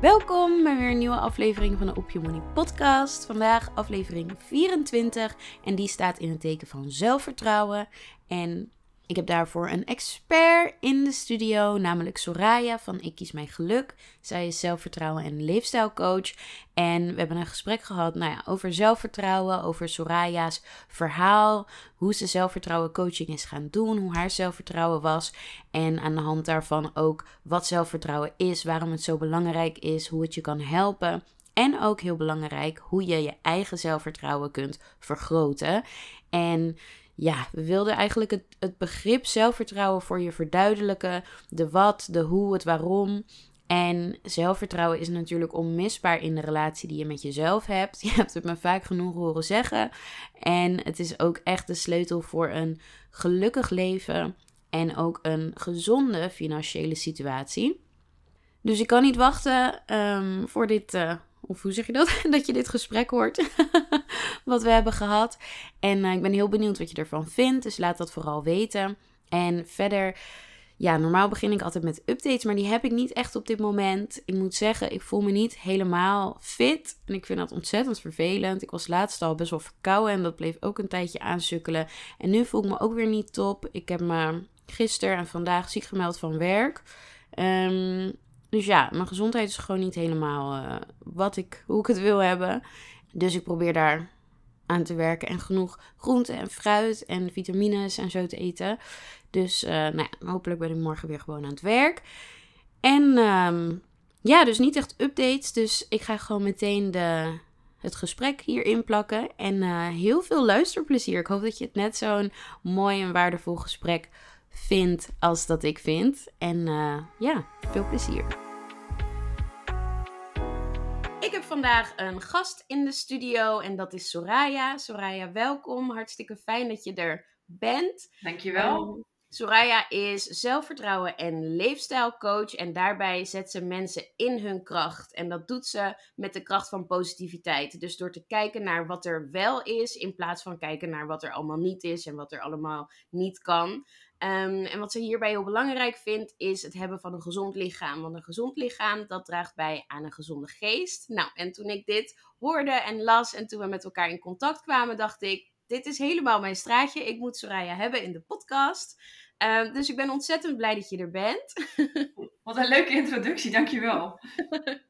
Welkom bij weer een nieuwe aflevering van de Op Je Money podcast. Vandaag aflevering 24 en die staat in het teken van zelfvertrouwen. En ik heb daarvoor een expert in de studio, namelijk Soraya van Ik Kies Mijn Geluk. Zij is zelfvertrouwen en leefstijlcoach. En we hebben een gesprek gehad nou ja, over zelfvertrouwen, over Soraya's verhaal, hoe ze zelfvertrouwen coaching is gaan doen, hoe haar zelfvertrouwen was. En aan de hand daarvan ook wat zelfvertrouwen is, waarom het zo belangrijk is, hoe het je kan helpen. En ook heel belangrijk, hoe je je eigen zelfvertrouwen kunt vergroten. En ja, we wilden eigenlijk het, het begrip zelfvertrouwen voor je verduidelijken. De wat, de hoe, het waarom. En zelfvertrouwen is natuurlijk onmisbaar in de relatie die je met jezelf hebt. Je hebt het me vaak genoeg horen zeggen. En het is ook echt de sleutel voor een gelukkig leven en ook een gezonde financiële situatie. Dus ik kan niet wachten um, voor dit uh, of hoe zeg je dat? dat je dit gesprek hoort. wat we hebben gehad. En uh, ik ben heel benieuwd wat je ervan vindt. Dus laat dat vooral weten. En verder. Ja, normaal begin ik altijd met updates, maar die heb ik niet echt op dit moment. Ik moet zeggen, ik voel me niet helemaal fit. En ik vind dat ontzettend vervelend. Ik was laatst al best wel verkouden en dat bleef ook een tijdje aansukkelen. En nu voel ik me ook weer niet top. Ik heb me gisteren en vandaag ziek gemeld van werk. Um, dus ja, mijn gezondheid is gewoon niet helemaal uh, wat ik, hoe ik het wil hebben. Dus ik probeer daar aan te werken en genoeg groente en fruit en vitamines en zo te eten. Dus uh, nou ja, hopelijk ben ik morgen weer gewoon aan het werk. En um, ja, dus niet echt updates. Dus ik ga gewoon meteen de, het gesprek hierin plakken. En uh, heel veel luisterplezier. Ik hoop dat je het net zo'n mooi en waardevol gesprek vind als dat ik vind. En uh, ja, veel plezier. Ik heb vandaag een gast in de studio en dat is Soraya. Soraya, welkom. Hartstikke fijn dat je er bent. Dankjewel. Um, Soraya is zelfvertrouwen en leefstijlcoach en daarbij zet ze mensen in hun kracht. En dat doet ze met de kracht van positiviteit. Dus door te kijken naar wat er wel is, in plaats van kijken naar wat er allemaal niet is en wat er allemaal niet kan. Um, en wat ze hierbij heel belangrijk vindt, is het hebben van een gezond lichaam. Want een gezond lichaam, dat draagt bij aan een gezonde geest. Nou, en toen ik dit hoorde en las en toen we met elkaar in contact kwamen, dacht ik, dit is helemaal mijn straatje. Ik moet Soraya hebben in de podcast. Um, dus ik ben ontzettend blij dat je er bent. Wat een leuke introductie, dankjewel.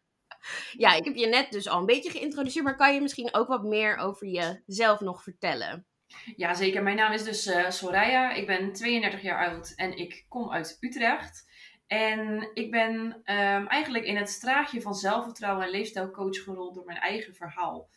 ja, ik heb je net dus al een beetje geïntroduceerd, maar kan je misschien ook wat meer over jezelf nog vertellen? Ja, zeker. Mijn naam is dus uh, Soraya. Ik ben 32 jaar oud en ik kom uit Utrecht. En ik ben um, eigenlijk in het straatje van zelfvertrouwen en leefstijlcoach gerold door mijn eigen verhaal.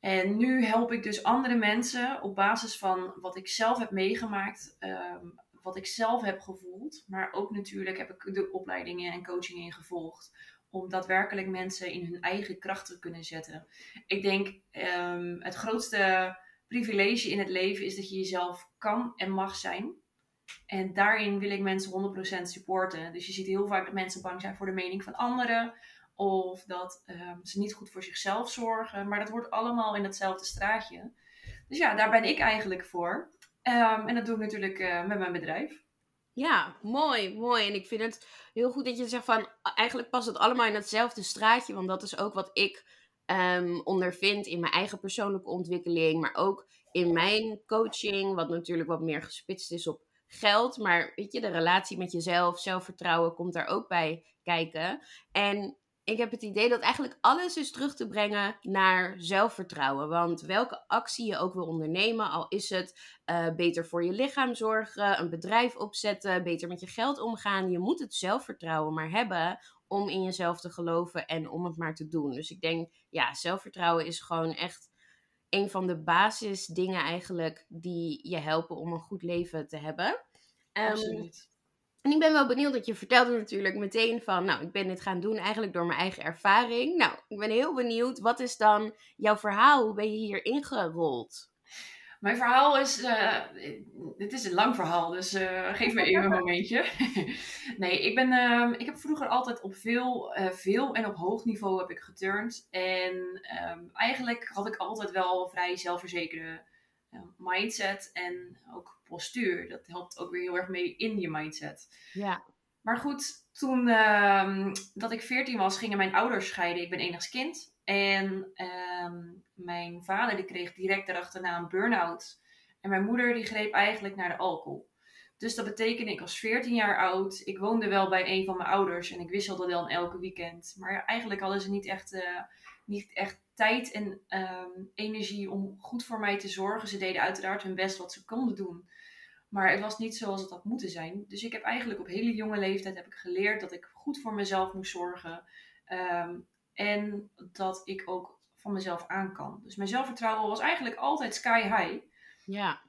En nu help ik dus andere mensen op basis van wat ik zelf heb meegemaakt, um, wat ik zelf heb gevoeld. Maar ook natuurlijk heb ik de opleidingen en coachingen ingevolgd om daadwerkelijk mensen in hun eigen kracht te kunnen zetten. Ik denk um, het grootste privilege in het leven is dat je jezelf kan en mag zijn. En daarin wil ik mensen 100% supporten. Dus je ziet heel vaak dat mensen bang zijn voor de mening van anderen. Of dat um, ze niet goed voor zichzelf zorgen. Maar dat wordt allemaal in hetzelfde straatje. Dus ja, daar ben ik eigenlijk voor. Um, en dat doe ik natuurlijk uh, met mijn bedrijf. Ja, mooi, mooi. En ik vind het heel goed dat je zegt van... Eigenlijk past het allemaal in hetzelfde straatje. Want dat is ook wat ik um, ondervind in mijn eigen persoonlijke ontwikkeling, maar ook in mijn coaching, wat natuurlijk wat meer gespitst is op geld. Maar weet je, de relatie met jezelf, zelfvertrouwen komt daar ook bij kijken. En ik heb het idee dat eigenlijk alles is terug te brengen naar zelfvertrouwen. Want welke actie je ook wil ondernemen, al is het uh, beter voor je lichaam zorgen, een bedrijf opzetten, beter met je geld omgaan, je moet het zelfvertrouwen maar hebben om in jezelf te geloven en om het maar te doen. Dus ik denk, ja, zelfvertrouwen is gewoon echt een van de basisdingen eigenlijk die je helpen om een goed leven te hebben. Um, Absoluut. En ik ben wel benieuwd, dat je vertelde natuurlijk meteen van, nou, ik ben dit gaan doen eigenlijk door mijn eigen ervaring. Nou, ik ben heel benieuwd, wat is dan jouw verhaal? Hoe ben je hier ingerold? Mijn verhaal is, uh, dit is een lang verhaal, dus uh, geef me even een momentje. nee, ik, ben, uh, ik heb vroeger altijd op veel, uh, veel en op hoog niveau heb ik geturnd. En um, eigenlijk had ik altijd wel vrij zelfverzekerde mindset en ook postuur. Dat helpt ook weer heel erg mee in je mindset. Ja. Maar goed, toen dat ik 14 was, gingen mijn ouders scheiden. Ik ben enigszins kind. En uh, mijn vader die kreeg direct daarachterna een burn-out. En mijn moeder die greep eigenlijk naar de alcohol. Dus dat betekende, ik was 14 jaar oud. Ik woonde wel bij een van mijn ouders en ik wisselde dan elke weekend. Maar eigenlijk hadden ze niet echt, uh, niet echt tijd en um, energie om goed voor mij te zorgen. Ze deden uiteraard hun best wat ze konden doen. Maar het was niet zoals het had moeten zijn. Dus ik heb eigenlijk op hele jonge leeftijd heb ik geleerd dat ik goed voor mezelf moest zorgen. Um, en dat ik ook van mezelf aan kan. Dus mijn zelfvertrouwen was eigenlijk altijd sky high. Ja.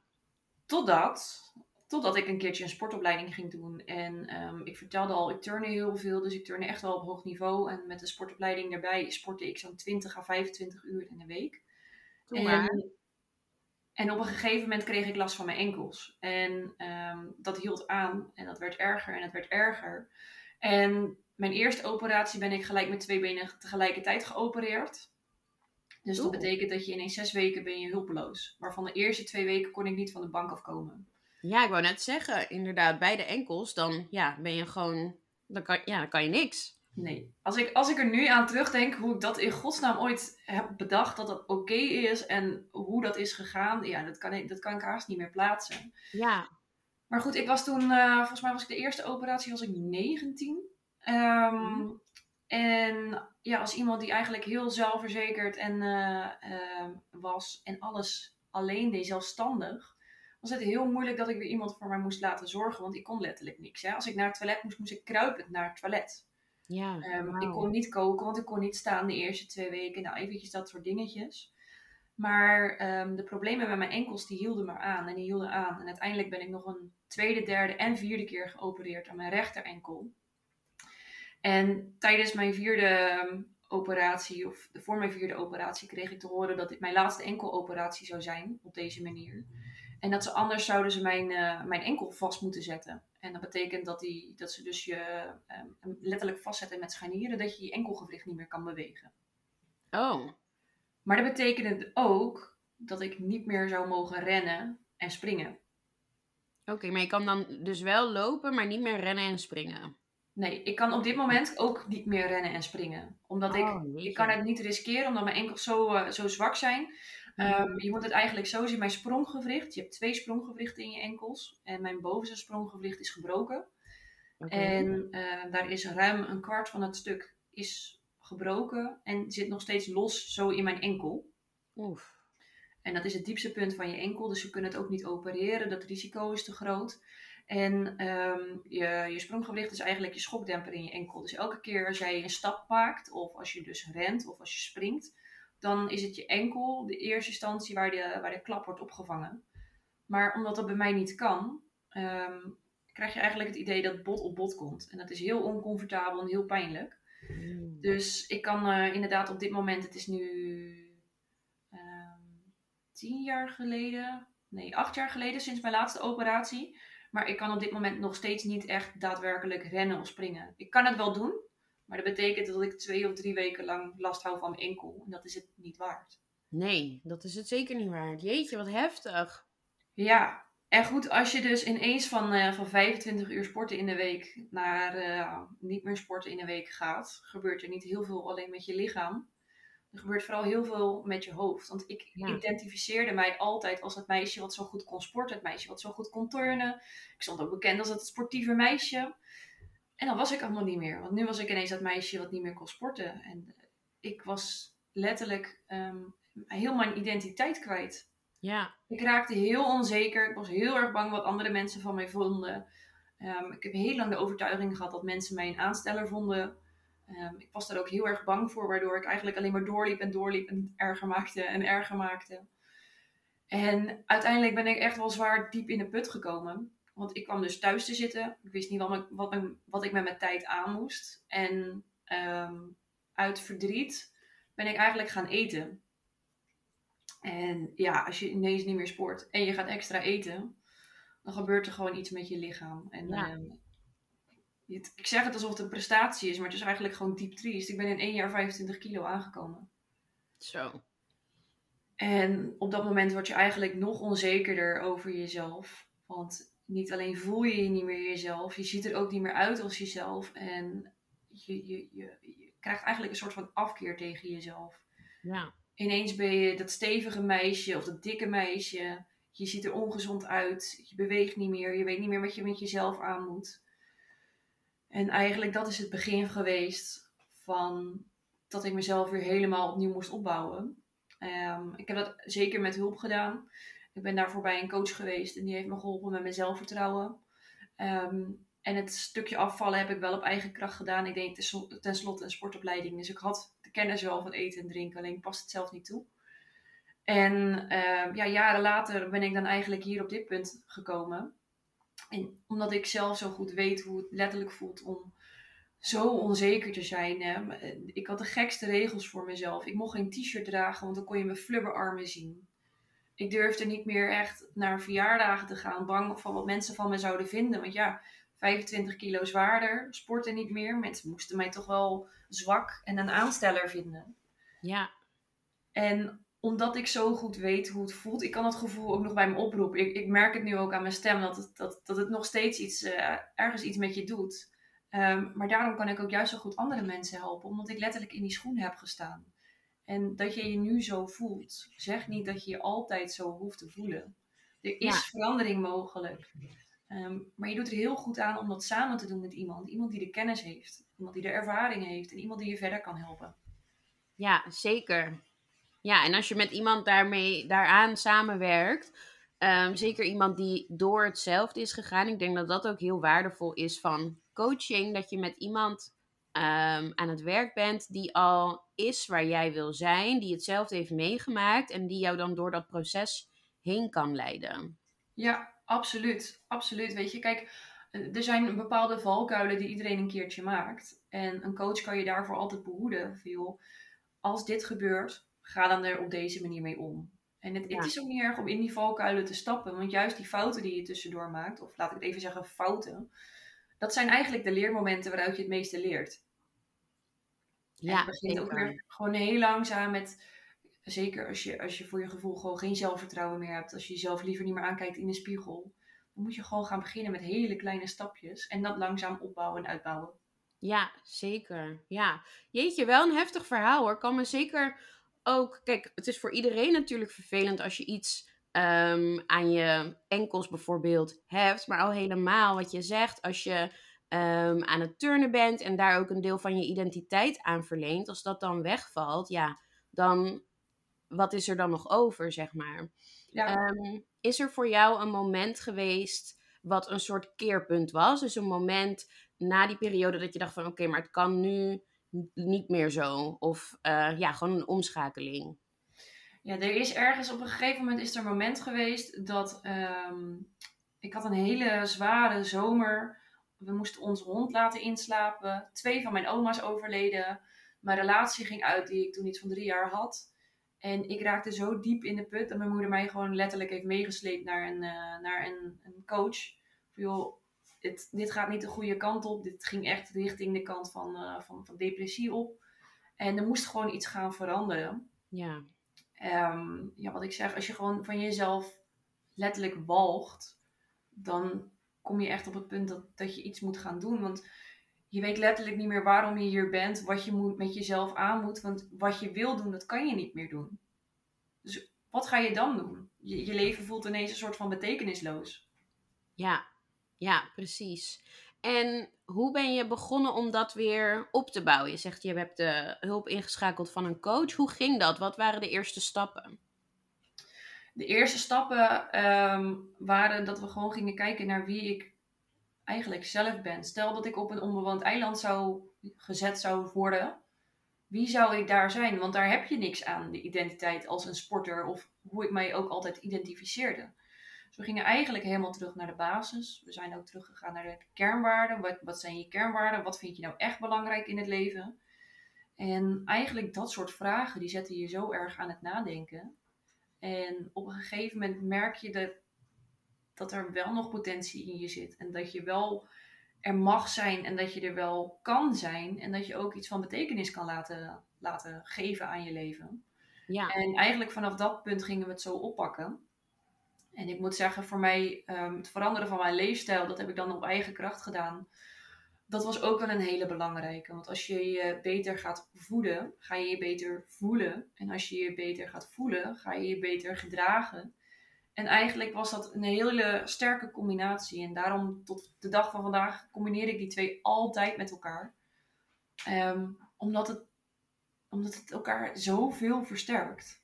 Totdat, totdat ik een keertje een sportopleiding ging doen. En um, ik vertelde al, ik turne heel veel. Dus ik turne echt wel op hoog niveau. En met de sportopleiding daarbij sportte ik zo'n 20 à 25 uur in de week. En, en op een gegeven moment kreeg ik last van mijn enkels. En um, dat hield aan. En dat werd erger en het werd erger. En mijn eerste operatie ben ik gelijk met twee benen tegelijkertijd geopereerd. Dus dat betekent dat je in zes weken ben je hulpeloos. Waarvan de eerste twee weken kon ik niet van de bank afkomen. Ja, ik wou net zeggen, inderdaad, bij de enkels, dan ja, ben je gewoon, dan kan, ja, dan kan je niks. Nee. Als ik, als ik er nu aan terugdenk hoe ik dat in godsnaam ooit heb bedacht dat dat oké is en hoe dat is gegaan, ja, dat kan, ik, dat kan ik haast niet meer plaatsen. Ja. Maar goed, ik was toen, uh, volgens mij was ik de eerste operatie, was ik 19. Um, En ja, als iemand die eigenlijk heel zelfverzekerd en, uh, uh, was en alles alleen deed, zelfstandig, was het heel moeilijk dat ik weer iemand voor mij moest laten zorgen, want ik kon letterlijk niks. Hè? Als ik naar het toilet moest, moest ik kruipend naar het toilet. Ja, um, wow. Ik kon niet koken, want ik kon niet staan de eerste twee weken. Nou, eventjes dat soort dingetjes. Maar um, de problemen met mijn enkels, die hielden maar aan en die hielden aan. En uiteindelijk ben ik nog een tweede, derde en vierde keer geopereerd aan mijn rechter enkel. En tijdens mijn vierde ehm, operatie, of voor mijn vierde operatie, kreeg ik te horen dat dit mijn laatste enkeloperatie zou zijn op deze manier. En dat ze anders zouden ze mijn, uh, mijn enkel vast moeten zetten. En dat betekent dat, die, dat ze dus je um, letterlijk vastzetten met scharnieren, dat je je enkelgewricht niet meer kan bewegen. Oh. Maar dat betekende ook dat ik niet meer zou mogen rennen en springen. Oké, okay, maar je kan dan dus wel lopen, maar niet meer rennen en springen. Nee, ik kan op dit moment ook niet meer rennen en springen. Omdat ik, Oh, ik kan het niet riskeren, omdat mijn enkels zo, uh, zo zwak zijn. Um, je moet het eigenlijk zo zien, mijn spronggewricht. Je hebt twee spronggewrichten in je enkels. En mijn bovenste spronggewricht is gebroken. Okay. En uh, daar is ruim een kwart van het stuk is gebroken. En zit nog steeds los zo in mijn enkel. Oef. En dat is het diepste punt van je enkel. Dus we kunnen het ook niet opereren. Dat risico is te groot. En um, je, je spronggewricht is eigenlijk je schokdemper in je enkel. Dus elke keer als jij een stap maakt, of als je dus rent, of als je springt, dan is het je enkel de eerste instantie waar de, waar de klap wordt opgevangen. Maar omdat dat bij mij niet kan, um, krijg je eigenlijk het idee dat bot op bot komt. En dat is heel oncomfortabel en heel pijnlijk. Mm. Dus ik kan uh, inderdaad op dit moment, het is nu um, tien jaar geleden, nee, acht jaar geleden sinds mijn laatste operatie. Maar ik kan op dit moment nog steeds niet echt daadwerkelijk rennen of springen. Ik kan het wel doen, maar dat betekent dat ik twee of drie weken lang last hou van mijn enkel. En dat is het niet waard. Nee, dat is het zeker niet waard. Jeetje, wat heftig. Ja, en goed, als je dus ineens van, uh, van 25 uur sporten in de week naar uh, niet meer sporten in de week gaat, gebeurt er niet heel veel alleen met je lichaam. Er gebeurt vooral heel veel met je hoofd. Want ik ja. identificeerde mij altijd als het meisje wat zo goed kon sporten. Het meisje wat zo goed kon turnen. Ik stond ook bekend als het sportieve meisje. En dan was ik allemaal niet meer. Want nu was ik ineens dat meisje wat niet meer kon sporten. En ik was letterlijk ehm, heel mijn identiteit kwijt. Ja. Ik raakte heel onzeker. Ik was heel erg bang wat andere mensen van mij vonden. Ehm, ik heb heel lang de overtuiging gehad dat mensen mij een aansteller vonden. Ehm, ik was daar ook heel erg bang voor, waardoor ik eigenlijk alleen maar doorliep en doorliep en erger maakte en erger maakte. En uiteindelijk ben ik echt wel zwaar diep in de put gekomen. Want ik kwam dus thuis te zitten. Ik wist niet wat, ik, wat, wat ik met mijn tijd aan moest. En ehm, uit verdriet ben ik eigenlijk gaan eten. En ja, als je ineens niet meer sport en je gaat extra eten, dan gebeurt er gewoon iets met je lichaam. En ehm, ik zeg het alsof het een prestatie is, maar het is eigenlijk gewoon diep triest. Ik ben in één jaar 25 kilo aangekomen. Zo. En op dat moment word je eigenlijk nog onzekerder over jezelf. Want niet alleen voel je je niet meer jezelf, je ziet er ook niet meer uit als jezelf. En je, je, je, je krijgt eigenlijk een soort van afkeer tegen jezelf. Ja. Ineens ben je dat stevige meisje of dat dikke meisje. Je ziet er ongezond uit. Je beweegt niet meer. Je weet niet meer wat je met jezelf aan moet. En eigenlijk dat is het begin geweest van dat ik mezelf weer helemaal opnieuw moest opbouwen. Ehm, ik heb dat zeker met hulp gedaan. Ik ben daarvoor bij een coach geweest en die heeft me geholpen met mijn zelfvertrouwen. Ehm, en het stukje afvallen heb ik wel op eigen kracht gedaan. Ik deed tenslotte een sportopleiding, dus ik had de kennis wel van eten en drinken, alleen past het zelf niet toe. En ehm, ja, jaren later ben ik dan eigenlijk hier op dit punt gekomen. En omdat ik zelf zo goed weet hoe het letterlijk voelt om zo onzeker te zijn. Hè. Ik had de gekste regels voor mezelf. Ik mocht geen t-shirt dragen, want dan kon je mijn flubberarmen zien. Ik durfde niet meer echt naar verjaardagen te gaan, bang van wat mensen van me zouden vinden. Want ja, 25 kilo zwaarder, sporten niet meer. Mensen moesten mij toch wel zwak en een aansteller vinden. Ja. En omdat ik zo goed weet hoe het voelt, ik kan het gevoel ook nog bij me oproepen. Ik, ik merk het nu ook aan mijn stem, dat het, dat, dat het nog steeds iets, uh, ergens iets met je doet. Um, maar daarom kan ik ook juist zo goed andere mensen helpen, omdat ik letterlijk in die schoen heb gestaan. En dat je je nu zo voelt, zegt niet dat je je altijd zo hoeft te voelen. Er is verandering mogelijk. Ehm, maar je doet er heel goed aan om dat samen te doen met iemand. Iemand die de kennis heeft, iemand die de ervaring heeft en iemand die je verder kan helpen. Ja, zeker. Ja, en als je met iemand daarmee, daaraan samenwerkt, um, zeker iemand die door hetzelfde is gegaan, ik denk dat dat ook heel waardevol is van coaching, dat je met iemand um, aan het werk bent die al is waar jij wil zijn, die hetzelfde heeft meegemaakt en die jou dan door dat proces heen kan leiden. Ja, absoluut. Absoluut. Weet je, kijk, er zijn bepaalde valkuilen die iedereen een keertje maakt. En een coach kan je daarvoor altijd behoeden. Veel. Als dit gebeurt, ga dan er op deze manier mee om. En het, het, is ook niet erg om in die valkuilen te stappen, want juist die fouten die je tussendoor maakt, of laat ik het even zeggen fouten, dat zijn eigenlijk de leermomenten waaruit je het meeste leert. Ja, het begint ook weer gewoon heel langzaam met, zeker als je, als je voor je gevoel gewoon geen zelfvertrouwen meer hebt, als je jezelf liever niet meer aankijkt in de spiegel, dan moet je gewoon gaan beginnen met hele kleine stapjes en dat langzaam opbouwen en uitbouwen. Ja, zeker. Ja. Jeetje, wel een heftig verhaal hoor. Kan me zeker ook, kijk, het is voor iedereen natuurlijk vervelend als je iets um, aan je enkels bijvoorbeeld hebt. Maar al helemaal wat je zegt, als je um, aan het turnen bent en daar ook een deel van je identiteit aan verleent, als dat dan wegvalt, ja, dan wat is er dan nog over, zeg maar? Ja. Um, is er voor jou een moment geweest wat een soort keerpunt was? Dus een moment na die periode dat je dacht van oké, maar het kan nu niet meer zo. Of uh, ja, gewoon een omschakeling. Ja, er is ergens op een gegeven moment is er een moment geweest dat um, ik had een hele zware zomer. We moesten onze hond laten inslapen. Twee van mijn oma's overleden. Mijn relatie ging uit die ik toen iets van drie jaar had. En ik raakte zo diep in de put dat mijn moeder mij gewoon letterlijk heeft meegesleept naar een, uh, naar een, een coach. Dit, dit gaat niet de goede kant op. Dit ging echt richting de kant van, uh, van, van depressie op. En er moest gewoon iets gaan veranderen. Ja. Um, ja, wat ik zeg, als je gewoon van jezelf letterlijk walgt, dan kom je echt op het punt dat, dat je iets moet gaan doen. Want je weet letterlijk niet meer waarom je hier bent, wat je moet, met jezelf aan moet. Want wat je wil doen, dat kan je niet meer doen. Dus wat ga je dan doen? Je, je leven voelt ineens een soort van betekenisloos. Ja, ja, precies. En hoe ben je begonnen om dat weer op te bouwen? Je zegt je hebt de hulp ingeschakeld van een coach. Hoe ging dat? Wat waren de eerste stappen? De eerste stappen ehm, waren dat we gewoon gingen kijken naar wie ik eigenlijk zelf ben. Stel dat ik op een onbewoond eiland zou gezet zou worden. Wie zou ik daar zijn? Want daar heb je niks aan, de identiteit als een sporter of hoe ik mij ook altijd identificeerde. Dus we gingen eigenlijk helemaal terug naar de basis. We zijn ook teruggegaan naar de kernwaarden. Wat, wat zijn je kernwaarden? Wat vind je nou echt belangrijk in het leven? En eigenlijk dat soort vragen, die zetten je zo erg aan het nadenken. En op een gegeven moment merk je dat, dat er wel nog potentie in je zit. En dat je wel er mag zijn en dat je er wel kan zijn. En dat je ook iets van betekenis kan laten, laten geven aan je leven. Ja. En eigenlijk vanaf dat punt gingen we het zo oppakken. En ik moet zeggen, voor mij, um, het veranderen van mijn leefstijl, dat heb ik dan op eigen kracht gedaan. Dat was ook wel een hele belangrijke. Want als je je beter gaat voeden, ga je je beter voelen. En als je je beter gaat voelen, ga je je beter gedragen. En eigenlijk was dat een hele sterke combinatie. En daarom tot de dag van vandaag combineer ik die twee altijd met elkaar. Ehm, omdat, het, omdat het elkaar zoveel versterkt.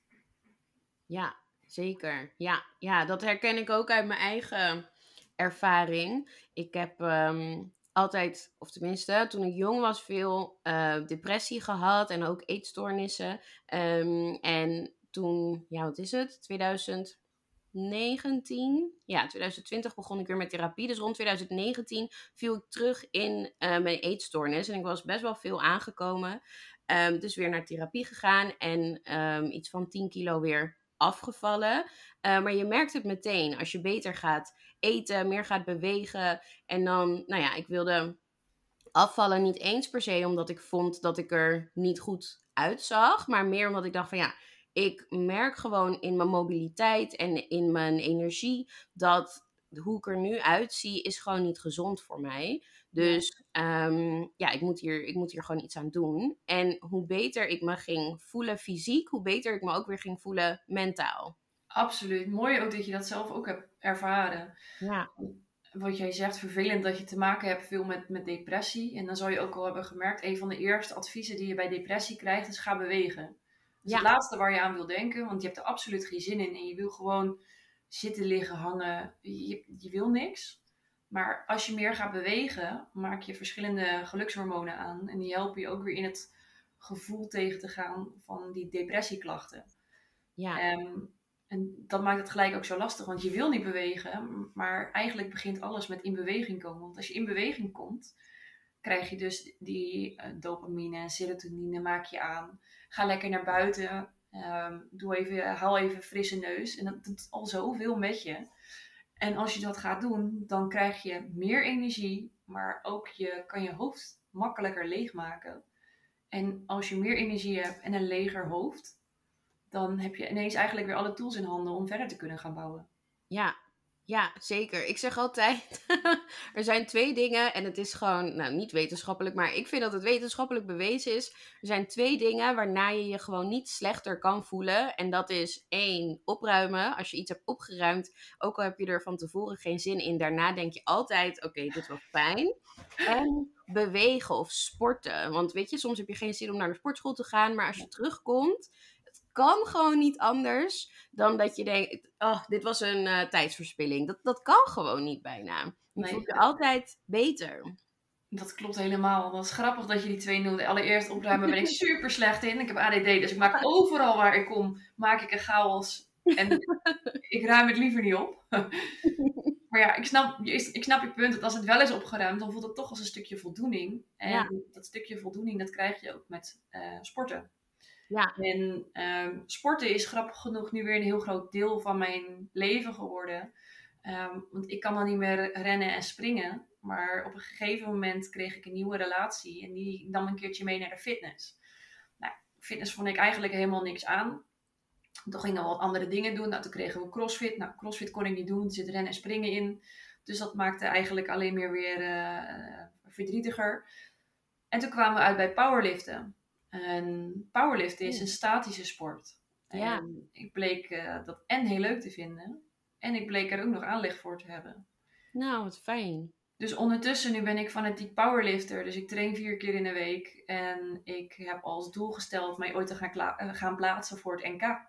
Ja, Zeker, ja. Ja, dat herken ik ook uit mijn eigen ervaring. Ik heb ehm, altijd, of tenminste toen ik jong was, veel uh, depressie gehad en ook eetstoornissen. Um, en toen, ja, wat is het? 2019, ja, 2020 begon ik weer met therapie. Dus rond 2019 viel ik terug in uh, mijn eetstoornis. En ik was best wel veel aangekomen. Um, dus weer naar therapie gegaan en iets van 10 kilo weer afgevallen. Uh, maar je merkt het meteen als je beter gaat eten, meer gaat bewegen. En dan, nou ja, ik wilde afvallen niet eens per se omdat ik vond dat ik er niet goed uitzag. Maar meer omdat ik dacht van ja, ik merk gewoon in mijn mobiliteit en in mijn energie dat hoe ik er nu uitzie is gewoon niet gezond voor mij. Dus ehm, ja, ik moet, hier, ik moet hier gewoon iets aan doen. En hoe beter ik me ging voelen fysiek, hoe beter ik me ook weer ging voelen mentaal. Absoluut. Mooi ook dat je dat zelf ook hebt ervaren. Ja. Wat jij zegt, vervelend dat je te maken hebt veel met, met depressie. En dan zou je ook al hebben gemerkt, een van de eerste adviezen die je bij depressie krijgt, is ga bewegen. Dat is het laatste waar je aan wil denken, want je hebt er absoluut geen zin in. En je wil gewoon zitten, liggen, hangen. Je, je wil niks. Maar als je meer gaat bewegen, maak je verschillende gelukshormonen aan. En die helpen je ook weer in het gevoel tegen te gaan van die depressieklachten. Ja. Um, en dat maakt het gelijk ook zo lastig, want je wil niet bewegen, maar eigenlijk begint alles met in beweging komen. Want als je in beweging komt, krijg je dus die uh, dopamine en serotonine, maak je aan. Ga lekker naar buiten, um, doe even, haal even frisse neus. En dat doet al zoveel met je. En als je dat gaat doen, dan krijg je meer energie, maar ook je kan je hoofd makkelijker leegmaken. En als je meer energie hebt en een leger hoofd, dan heb je ineens eigenlijk weer alle tools in handen om verder te kunnen gaan bouwen. Ja, ja, zeker. Ik zeg altijd, er zijn twee dingen en het is gewoon, nou niet wetenschappelijk, maar ik vind dat het wetenschappelijk bewezen is. Er zijn twee dingen waarna je je gewoon niet slechter kan voelen. En dat is één, opruimen. Als je iets hebt opgeruimd, ook al heb je er van tevoren geen zin in, daarna denk je altijd, oké, dit was fijn. En bewegen of sporten. Want weet je, soms heb je geen zin om naar de sportschool te gaan, maar als je terugkomt, kan gewoon niet anders dan dat je denkt, oh, dit was een uh, tijdsverspilling. Dat, dat kan gewoon niet bijna. Je nee, voelt je altijd beter. Dat klopt helemaal. Dat is grappig dat je die twee noemde. Allereerst opruimen ben ik super slecht in. Ik heb ADD, dus ik maak overal waar ik kom, maak ik een chaos. En ik ruim het liever niet op. maar ja, ik snap, ik snap je punt. Dat als het wel is opgeruimd, dan voelt het toch als een stukje voldoening. En dat stukje voldoening, dat krijg je ook met uh, sporten. Ja. En um, sporten is grappig genoeg nu weer een heel groot deel van mijn leven geworden. Um, want ik kan dan niet meer rennen en springen. Maar op een gegeven moment kreeg ik een nieuwe relatie. En die nam een keertje mee naar de fitness. Nou, fitness vond ik eigenlijk helemaal niks aan. Toen gingen we wat andere dingen doen. Nou, toen kregen we crossfit. Nou, crossfit kon ik niet doen. Er zit rennen en springen in. Dus dat maakte eigenlijk alleen meer weer uh, verdrietiger. En toen kwamen we uit bij powerliften. En powerliften is een statische sport. Ja. En ik bleek uh, dat en heel leuk te vinden. En ik bleek er ook nog aanleg voor te hebben. Nou, wat fijn. Dus ondertussen, nu ben ik fanatiek powerlifter. Dus ik train vier keer in de week. En ik heb als doel gesteld mij ooit te gaan, eh, gaan plaatsen voor het NK.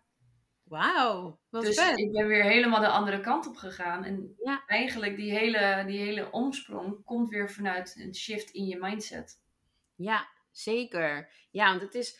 Wauw, wat dus vet. ik ben weer helemaal de andere kant op gegaan. En eigenlijk die hele, die hele omsprong komt weer vanuit een shift in je mindset. Ja, zeker. Ja, want het is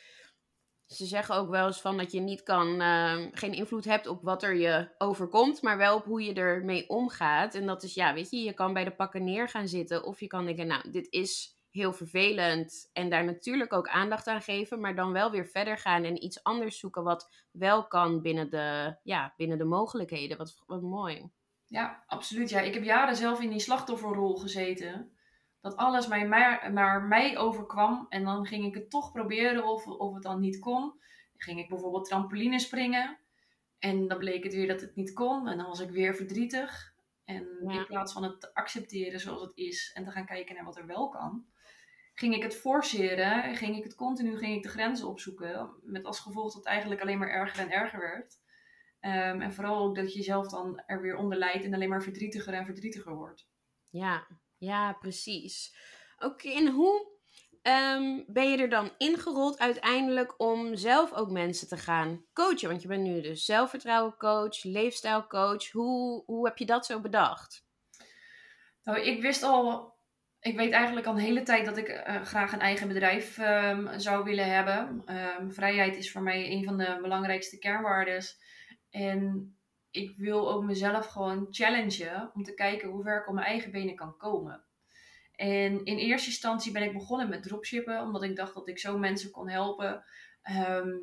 ze zeggen ook wel eens van dat je niet kan, uh, geen invloed hebt op wat er je overkomt, maar wel op hoe je ermee omgaat. En dat is, ja, weet je, je kan bij de pakken neer gaan zitten of je kan denken, nou, dit is heel vervelend en daar natuurlijk ook aandacht aan geven, maar dan wel weer verder gaan en iets anders zoeken wat wel kan binnen de, ja, binnen de mogelijkheden. Wat, wat mooi. Ja, absoluut. Ja, ik heb jaren zelf in die slachtofferrol gezeten dat alles mij maar, maar mij overkwam. En dan ging ik het toch proberen of, of het dan niet kon. Dan ging ik bijvoorbeeld trampoline springen. En dan bleek het weer dat het niet kon. En dan was ik weer verdrietig. En in plaats van het te accepteren zoals het is en te gaan kijken naar wat er wel kan, ging ik het forceren. Ging ik het continu ging ik de grenzen opzoeken. Met als gevolg dat het eigenlijk alleen maar erger en erger werd. Ehm, en vooral ook dat je jezelf dan er weer onder leidt en alleen maar verdrietiger en verdrietiger wordt. Ja, ja, precies. Oké, en hoe ehm, ben je er dan ingerold uiteindelijk om zelf ook mensen te gaan coachen? Want je bent nu dus zelfvertrouwencoach, leefstijlcoach. Hoe, hoe heb je dat zo bedacht? Nou, ik wist al, ik weet eigenlijk al een hele tijd dat ik eh, graag een eigen bedrijf ehm, zou willen hebben. Um, vrijheid is voor mij een van de belangrijkste kernwaarden. En ik wil ook mezelf gewoon challengen om te kijken hoe ver ik op mijn eigen benen kan komen. En in eerste instantie ben ik begonnen met dropshippen, omdat ik dacht dat ik zo mensen kon helpen. Ehm,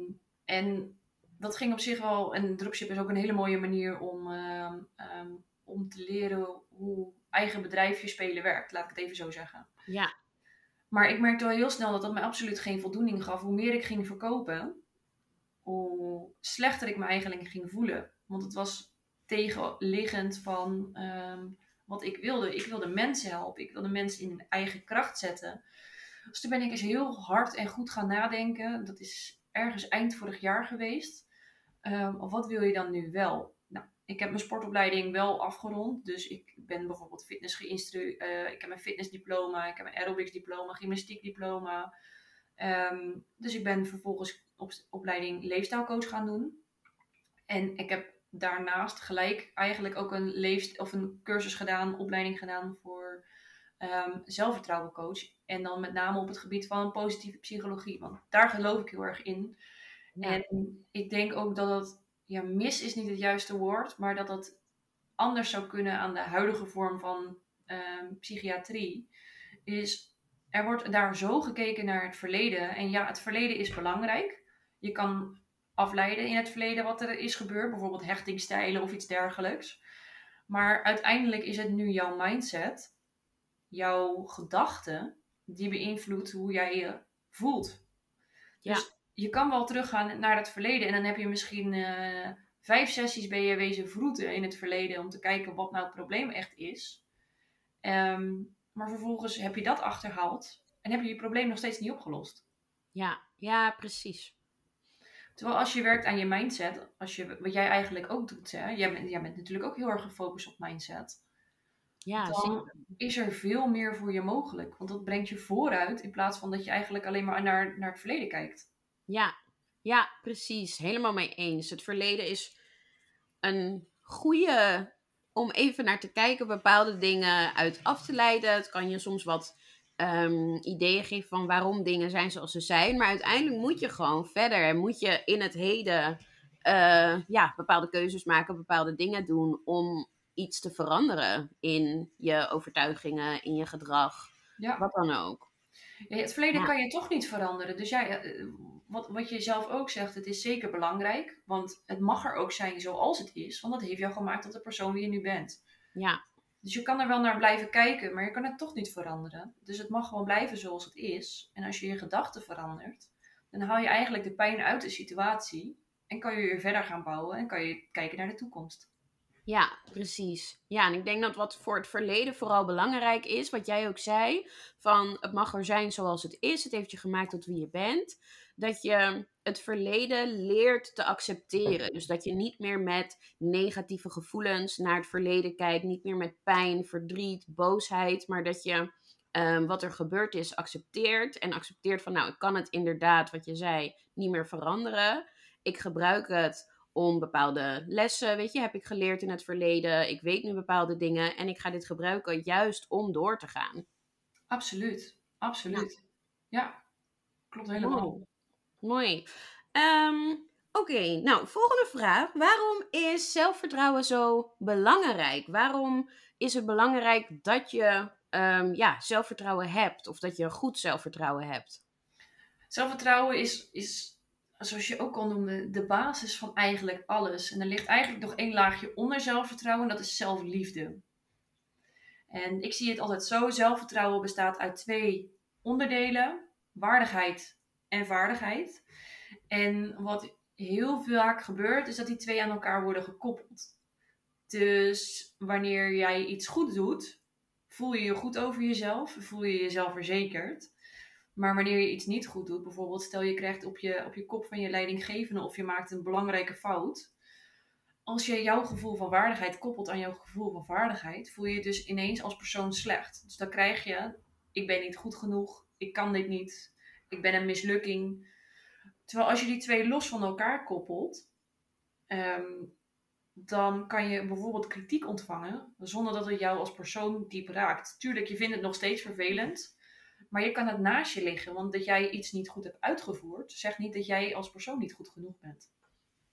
en dat ging op zich wel. En dropship is ook een hele mooie manier om, ehm, ehm, om te leren hoe eigen bedrijfje spelen werkt, laat ik het even zo zeggen. Ja. Maar ik merkte wel heel snel dat dat mij absoluut geen voldoening gaf. Hoe meer ik ging verkopen, hoe slechter ik me eigenlijk ging voelen. Want het was tegenliggend van ehm, wat ik wilde. Ik wilde mensen helpen. Ik wilde mensen in hun eigen kracht zetten. Dus toen ben ik eens heel hard en goed gaan nadenken. Dat is ergens eind vorig jaar geweest. Um, wat wil je dan nu wel? Nou, ik heb mijn sportopleiding wel afgerond. Dus ik ben bijvoorbeeld fitness geïnstrueerd. Uh, ik heb mijn fitnessdiploma. Ik heb mijn aerobics diploma. Gymnastiekdiploma. Um, dus ik ben vervolgens op opleiding leefstijlcoach gaan doen. En ik heb daarnaast gelijk eigenlijk ook een, leefst of een cursus gedaan, opleiding gedaan voor um, zelfvertrouwencoach. En dan met name op het gebied van positieve psychologie. Want daar geloof ik heel erg in. En ik denk ook dat het, ja, mis is niet het juiste woord, maar dat het anders zou kunnen aan de huidige vorm van um, psychiatrie. Is er wordt daar zo gekeken naar het verleden. En ja, het verleden is belangrijk. Je kan afleiden in het verleden wat er is gebeurd, bijvoorbeeld hechtingstijlen of iets dergelijks. Maar uiteindelijk is het nu jouw mindset, jouw gedachte, die beïnvloedt hoe jij je voelt. Ja. Dus je kan wel teruggaan naar het verleden en dan heb je misschien uh, vijf sessies ben je wezen vroeten in het verleden om te kijken wat nou het probleem echt is. Um, maar vervolgens heb je dat achterhaald en heb je je probleem nog steeds niet opgelost. Ja, ja, precies. Terwijl als je werkt aan je mindset, als je, wat jij eigenlijk ook doet, hè, jij, bent, jij bent natuurlijk ook heel erg gefocust op mindset. Ja, dan is er veel meer voor je mogelijk. Want dat brengt je vooruit in plaats van dat je eigenlijk alleen maar naar, naar het verleden kijkt. Ja, ja, precies. Helemaal mee eens. Het verleden is een goede om even naar te kijken, bepaalde dingen uit af te leiden. Het kan je soms wat um, ideeën geven van waarom dingen zijn zoals ze zijn. Maar uiteindelijk moet je gewoon verder en moet je in het heden uh, ja, bepaalde keuzes maken, bepaalde dingen doen om iets te veranderen in je overtuigingen, in je gedrag, ja. wat dan ook. Ja, het verleden kan je toch niet veranderen. Dus ja, eh, wat, wat je zelf ook zegt, het is zeker belangrijk. Want het mag er ook zijn zoals het is. Want dat heeft jou gemaakt tot de persoon die je nu bent. Ja. Dus je kan er wel naar blijven kijken, maar je kan het toch niet veranderen. Dus het mag gewoon blijven zoals het is. En als je je gedachten verandert, dan haal je eigenlijk de pijn uit de situatie. En kan je weer verder gaan bouwen en kan je kijken naar de toekomst. Ja, precies. Ja, en ik denk dat wat voor het verleden vooral belangrijk is, wat jij ook zei, van het mag er zijn zoals het is, het heeft je gemaakt tot wie je bent, dat je het verleden leert te accepteren. Dus dat je niet meer met negatieve gevoelens naar het verleden kijkt, niet meer met pijn, verdriet, boosheid, maar dat je ehm, wat er gebeurd is accepteert en accepteert van, nou, ik kan het inderdaad, wat je zei, niet meer veranderen. Ik gebruik het om bepaalde lessen, weet je, heb ik geleerd in het verleden. Ik weet nu bepaalde dingen en ik ga dit gebruiken juist om door te gaan. Absoluut, absoluut. Ja, klopt helemaal. Mooi. Ehm, oké, nou, volgende vraag. Waarom is zelfvertrouwen zo belangrijk? Waarom is het belangrijk dat je um, ja, zelfvertrouwen hebt of dat je goed zelfvertrouwen hebt? Zelfvertrouwen is, is zoals je ook al noemde, de basis van eigenlijk alles. En er ligt eigenlijk nog één laagje onder zelfvertrouwen, dat is zelfliefde. En ik zie het altijd zo: zelfvertrouwen bestaat uit twee onderdelen: waardigheid en vaardigheid. En wat heel vaak gebeurt, is dat die twee aan elkaar worden gekoppeld. Dus wanneer jij iets goed doet, voel je je goed over jezelf, voel je jezelf verzekerd. Maar wanneer je iets niet goed doet, bijvoorbeeld stel je krijgt op je, op je kop van je leidinggevende of je maakt een belangrijke fout. Als je jouw gevoel van waardigheid koppelt aan jouw gevoel van vaardigheid, voel je je dus ineens als persoon slecht. Dus dan krijg je, ik ben niet goed genoeg, ik kan dit niet, ik ben een mislukking. Terwijl als je die twee los van elkaar koppelt, ehm, dan kan je bijvoorbeeld kritiek ontvangen zonder dat het jou als persoon diep raakt. Tuurlijk, je vindt het nog steeds vervelend. Maar je kan het naast je liggen, want dat jij iets niet goed hebt uitgevoerd, zegt niet dat jij als persoon niet goed genoeg bent.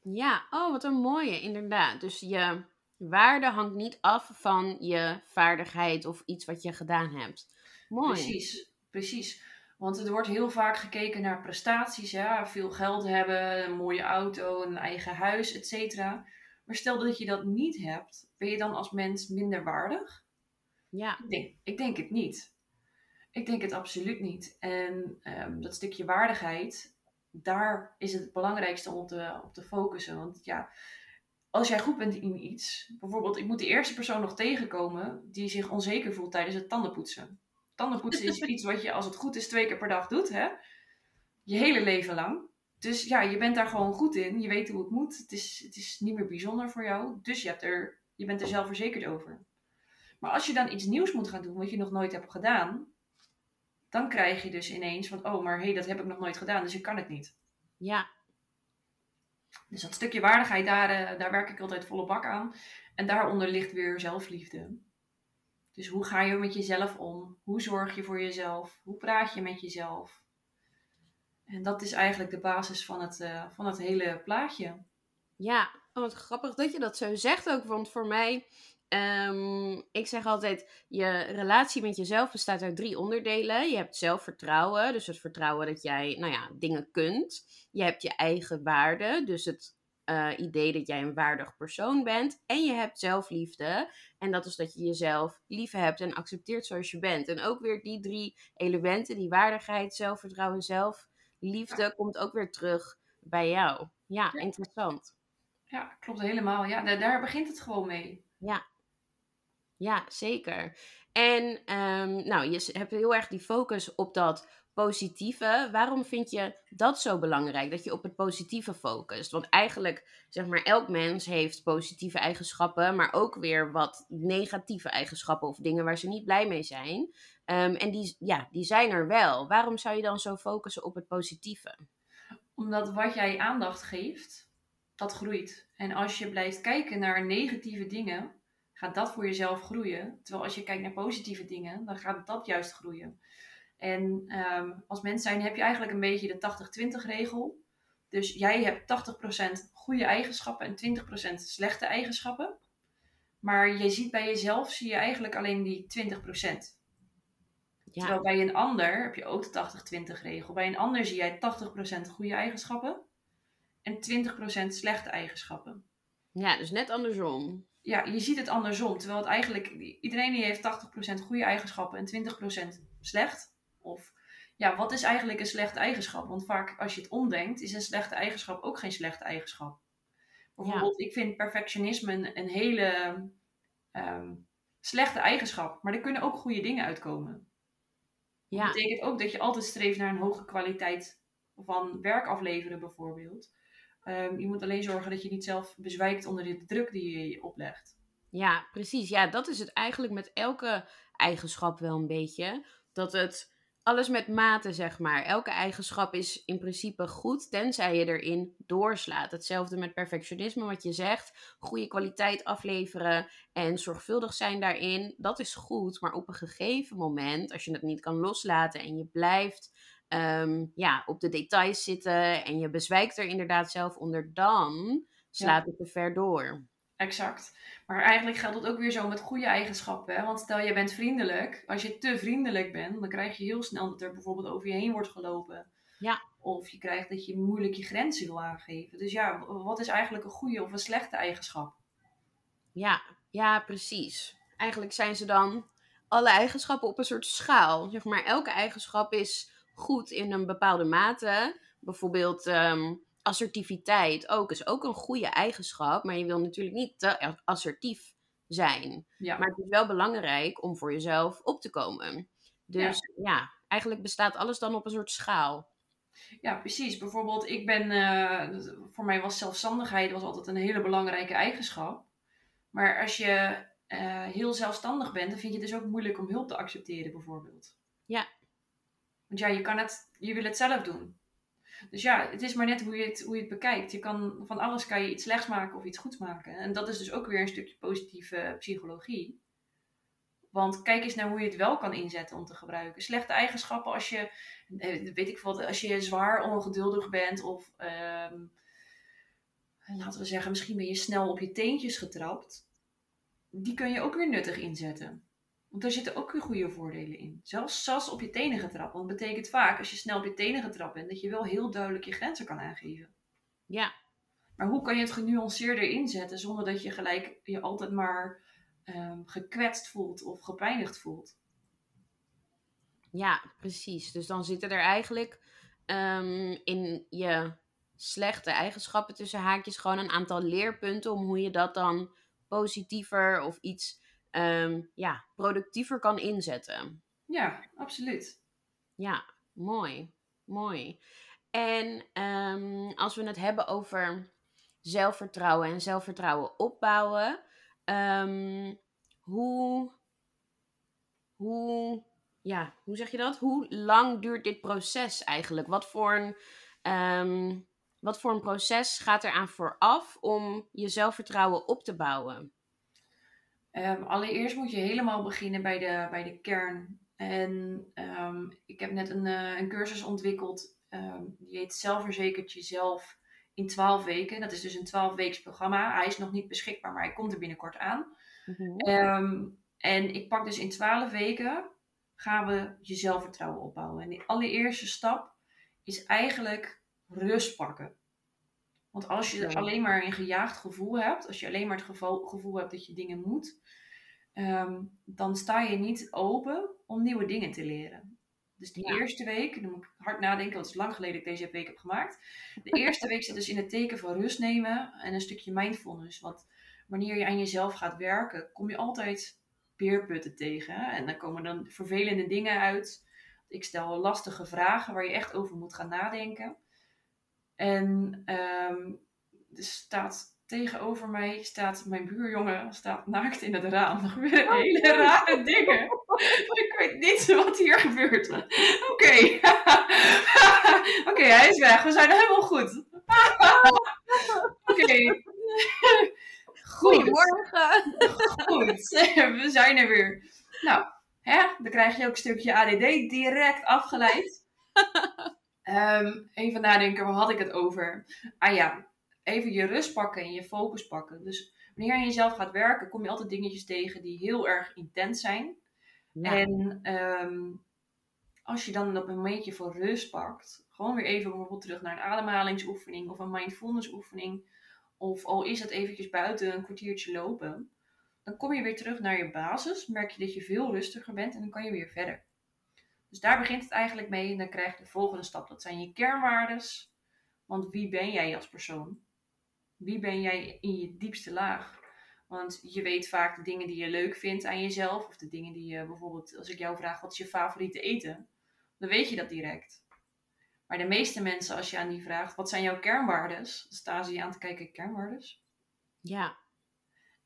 Ja, oh, wat een mooie, inderdaad. Dus je waarde hangt niet af van je vaardigheid of iets wat je gedaan hebt. Mooi. Precies, precies. Want er wordt heel vaak gekeken naar prestaties, ja, veel geld hebben, een mooie auto, een eigen huis, et cetera. Maar stel dat je dat niet hebt, ben je dan als mens minder waardig? Ja. Ik denk, ik denk het niet. Ik denk het absoluut niet. En um, dat stukje waardigheid, daar is het, het belangrijkste om te, op te focussen. Want ja, als jij goed bent in iets, bijvoorbeeld, ik moet de eerste persoon nog tegenkomen die zich onzeker voelt tijdens het tandenpoetsen. Tandenpoetsen is iets wat je, als het goed is, twee keer per dag doet, hè? Je hele leven lang. Dus ja, je bent daar gewoon goed in. Je weet hoe het moet. Het is, het is niet meer bijzonder voor jou. Dus je, hebt er, je bent er zelfverzekerd over. Maar als je dan iets nieuws moet gaan doen wat je nog nooit hebt gedaan, dan krijg je dus ineens van, oh, maar hé, hey, dat heb ik nog nooit gedaan, dus ik kan het niet. Ja. Dus dat stukje waardigheid, daar, uh, daar werk ik altijd volle bak aan. En daaronder ligt weer zelfliefde. Dus hoe ga je met jezelf om? Hoe zorg je voor jezelf? Hoe praat je met jezelf? En dat is eigenlijk de basis van het, uh, van het hele plaatje. Ja, oh, wat grappig dat je dat zo zegt ook. Want voor mij Um, ik zeg altijd, je relatie met jezelf bestaat uit drie onderdelen. Je hebt zelfvertrouwen, dus het vertrouwen dat jij, nou ja, dingen kunt. Je hebt je eigen waarde, dus het uh, idee dat jij een waardig persoon bent. En je hebt zelfliefde, en dat is dat je jezelf lief hebt en accepteert zoals je bent. En ook weer die drie elementen, die waardigheid, zelfvertrouwen, zelfliefde, komt ook weer terug bij jou. Ja, ja. interessant. Ja, klopt helemaal. Ja, daar, daar begint het gewoon mee. Ja, ja, zeker. En um, nou, je hebt heel erg die focus op dat positieve. Waarom vind je dat zo belangrijk? Dat je op het positieve focust? Want eigenlijk, zeg maar, elk mens heeft positieve eigenschappen, maar ook weer wat negatieve eigenschappen of dingen waar ze niet blij mee zijn. Um, en die, ja, die zijn er wel. Waarom zou je dan zo focussen op het positieve? Omdat wat jij aandacht geeft, dat groeit. En als je blijft kijken naar negatieve dingen, gaat dat voor jezelf groeien. Terwijl als je kijkt naar positieve dingen, dan gaat dat juist groeien. En um, als mens zijn heb je eigenlijk een beetje de 80-20 regel. Dus jij hebt 80% goede eigenschappen en 20% slechte eigenschappen. Maar je ziet bij jezelf, zie je eigenlijk alleen die 20%. Ja. Terwijl bij een ander heb je ook de 80-20 regel. Bij een ander zie jij 80% goede eigenschappen en 20% slechte eigenschappen. Ja, dus net andersom ja, je ziet het andersom. Terwijl het eigenlijk, iedereen die heeft 80% goede eigenschappen en 20% slecht. Of ja, wat is eigenlijk een slechte eigenschap? Want vaak als je het omdenkt, is een slechte eigenschap ook geen slechte eigenschap. Bijvoorbeeld, ik vind perfectionisme een, een hele ehm, slechte eigenschap, maar er kunnen ook goede dingen uitkomen. Ja. Dat betekent ook dat je altijd streeft naar een hoge kwaliteit van werk afleveren, bijvoorbeeld. Um, je moet alleen zorgen dat je niet zelf bezwijkt onder de druk die je oplegt. Ja, precies. Ja, dat is het eigenlijk met elke eigenschap wel een beetje. Dat het alles met mate, zeg maar. Elke eigenschap is in principe goed, tenzij je erin doorslaat. Hetzelfde met perfectionisme, wat je zegt. Goede kwaliteit afleveren en zorgvuldig zijn daarin. Dat is goed, maar op een gegeven moment, als je het niet kan loslaten en je blijft um, ja, op de details zitten en je bezwijkt er inderdaad zelf onder, dan slaat het te ver door. Exact. Maar eigenlijk geldt het ook weer zo met goede eigenschappen. Hè? Want stel je bent vriendelijk. Als je te vriendelijk bent, dan krijg je heel snel dat er bijvoorbeeld over je heen wordt gelopen. Ja. Of je krijgt dat je moeilijk je grenzen wil aangeven. Dus ja, wat is eigenlijk een goede of een slechte eigenschap? Ja, ja, precies. Eigenlijk zijn ze dan alle eigenschappen op een soort schaal. Zeg maar, elke eigenschap is goed in een bepaalde mate. Bijvoorbeeld um, assertiviteit ook is ook een goede eigenschap, maar je wil natuurlijk niet te assertief zijn. Ja. Maar het is wel belangrijk om voor jezelf op te komen. Dus ja. eigenlijk bestaat alles dan op een soort schaal. Ja, precies. Bijvoorbeeld, ik ben, uh, voor mij was zelfstandigheid was altijd een hele belangrijke eigenschap. Maar als je uh, heel zelfstandig bent, dan vind je het dus ook moeilijk om hulp te accepteren, bijvoorbeeld. Ja. Want ja, je kan het, je wil het zelf doen. Dus ja, het is maar net hoe je het, hoe je het bekijkt. Je kan, van alles kan je iets slechts maken of iets goeds maken. En dat is dus ook weer een stukje positieve psychologie. Want kijk eens naar hoe je het wel kan inzetten om te gebruiken. Slechte eigenschappen als je, eh, weet ik wat, als je zwaar ongeduldig bent of ehm, laten we zeggen, misschien ben je snel op je teentjes getrapt. Die kun je ook weer nuttig inzetten. Want daar zitten ook weer goede voordelen in. Zelfs, zelfs op je tenen getrapt. Want dat betekent vaak, als je snel op je tenen getrapt bent, dat je wel heel duidelijk je grenzen kan aangeven. Ja. Maar hoe kan je het genuanceerder inzetten zonder dat je gelijk je altijd maar um, gekwetst voelt of gepijnigd voelt? Ja, precies. Dus dan zitten er eigenlijk um, in je slechte eigenschappen tussen haakjes gewoon een aantal leerpunten om hoe je dat dan positiever of iets um, ja, productiever kan inzetten. Ja, absoluut. Ja, mooi. Mooi. En um, als we het hebben over zelfvertrouwen en zelfvertrouwen opbouwen, um, hoe, hoe, ja, hoe zeg je dat? Hoe lang duurt dit proces eigenlijk? Wat voor een, um, wat voor een proces gaat er aan vooraf om je zelfvertrouwen op te bouwen? Um, allereerst moet je helemaal beginnen bij de, bij de kern. En um, ik heb net een, uh, een cursus ontwikkeld. Um, die heet Zelfverzekerd jezelf in 12 weken. Dat is dus een 12 weeks programma. Hij is nog niet beschikbaar, maar hij komt er binnenkort aan. Mm en ik pak dus in 12 weken gaan we je zelfvertrouwen opbouwen. En de allereerste stap is eigenlijk rust pakken. Want als je alleen maar een gejaagd gevoel hebt, als je alleen maar het gevoel, gevoel hebt dat je dingen moet, Ehm, dan sta je niet open om nieuwe dingen te leren. Dus de eerste week, dan moet ik hard nadenken, want het is lang geleden dat ik deze week heb gemaakt. De eerste week zit dus in het teken van rust nemen en een stukje mindfulness. Want wanneer je aan jezelf gaat werken, kom je altijd peerputten tegen. En dan komen dan vervelende dingen uit. Ik stel lastige vragen waar je echt over moet gaan nadenken. En um, er staat tegenover mij staat mijn buurjongen staat naakt in het raam. Er gebeuren hele rare dingen. Ik weet niet wat hier gebeurt. Oké. Oké, hij is weg. We zijn helemaal goed. Oké. Goedemorgen. Goed. We zijn er weer. Nou, hè? dan krijg je ook een stukje ADD direct afgeleid. Um, even nadenken, waar had ik het over? Ah ja, even je rust pakken en je focus pakken. Dus wanneer je jezelf gaat werken, kom je altijd dingetjes tegen die heel erg intens zijn. En ehm, als je dan op een momentje voor rust pakt, gewoon weer even bijvoorbeeld terug naar een ademhalingsoefening of een mindfulness oefening, of al is het eventjes buiten een kwartiertje lopen, dan kom je weer terug naar je basis, merk je dat je veel rustiger bent en dan kan je weer verder. Dus daar begint het eigenlijk mee en dan krijg je de volgende stap. Dat zijn je kernwaardes. Want wie ben jij als persoon? Wie ben jij in je diepste laag? Want je weet vaak de dingen die je leuk vindt aan jezelf. Of de dingen die je bijvoorbeeld, als ik jou vraag wat is je favoriete eten? Dan weet je dat direct. Maar de meeste mensen, als je aan die vraagt, wat zijn jouw kernwaardes? Dan staan ze je aan te kijken, kernwaardes? Ja.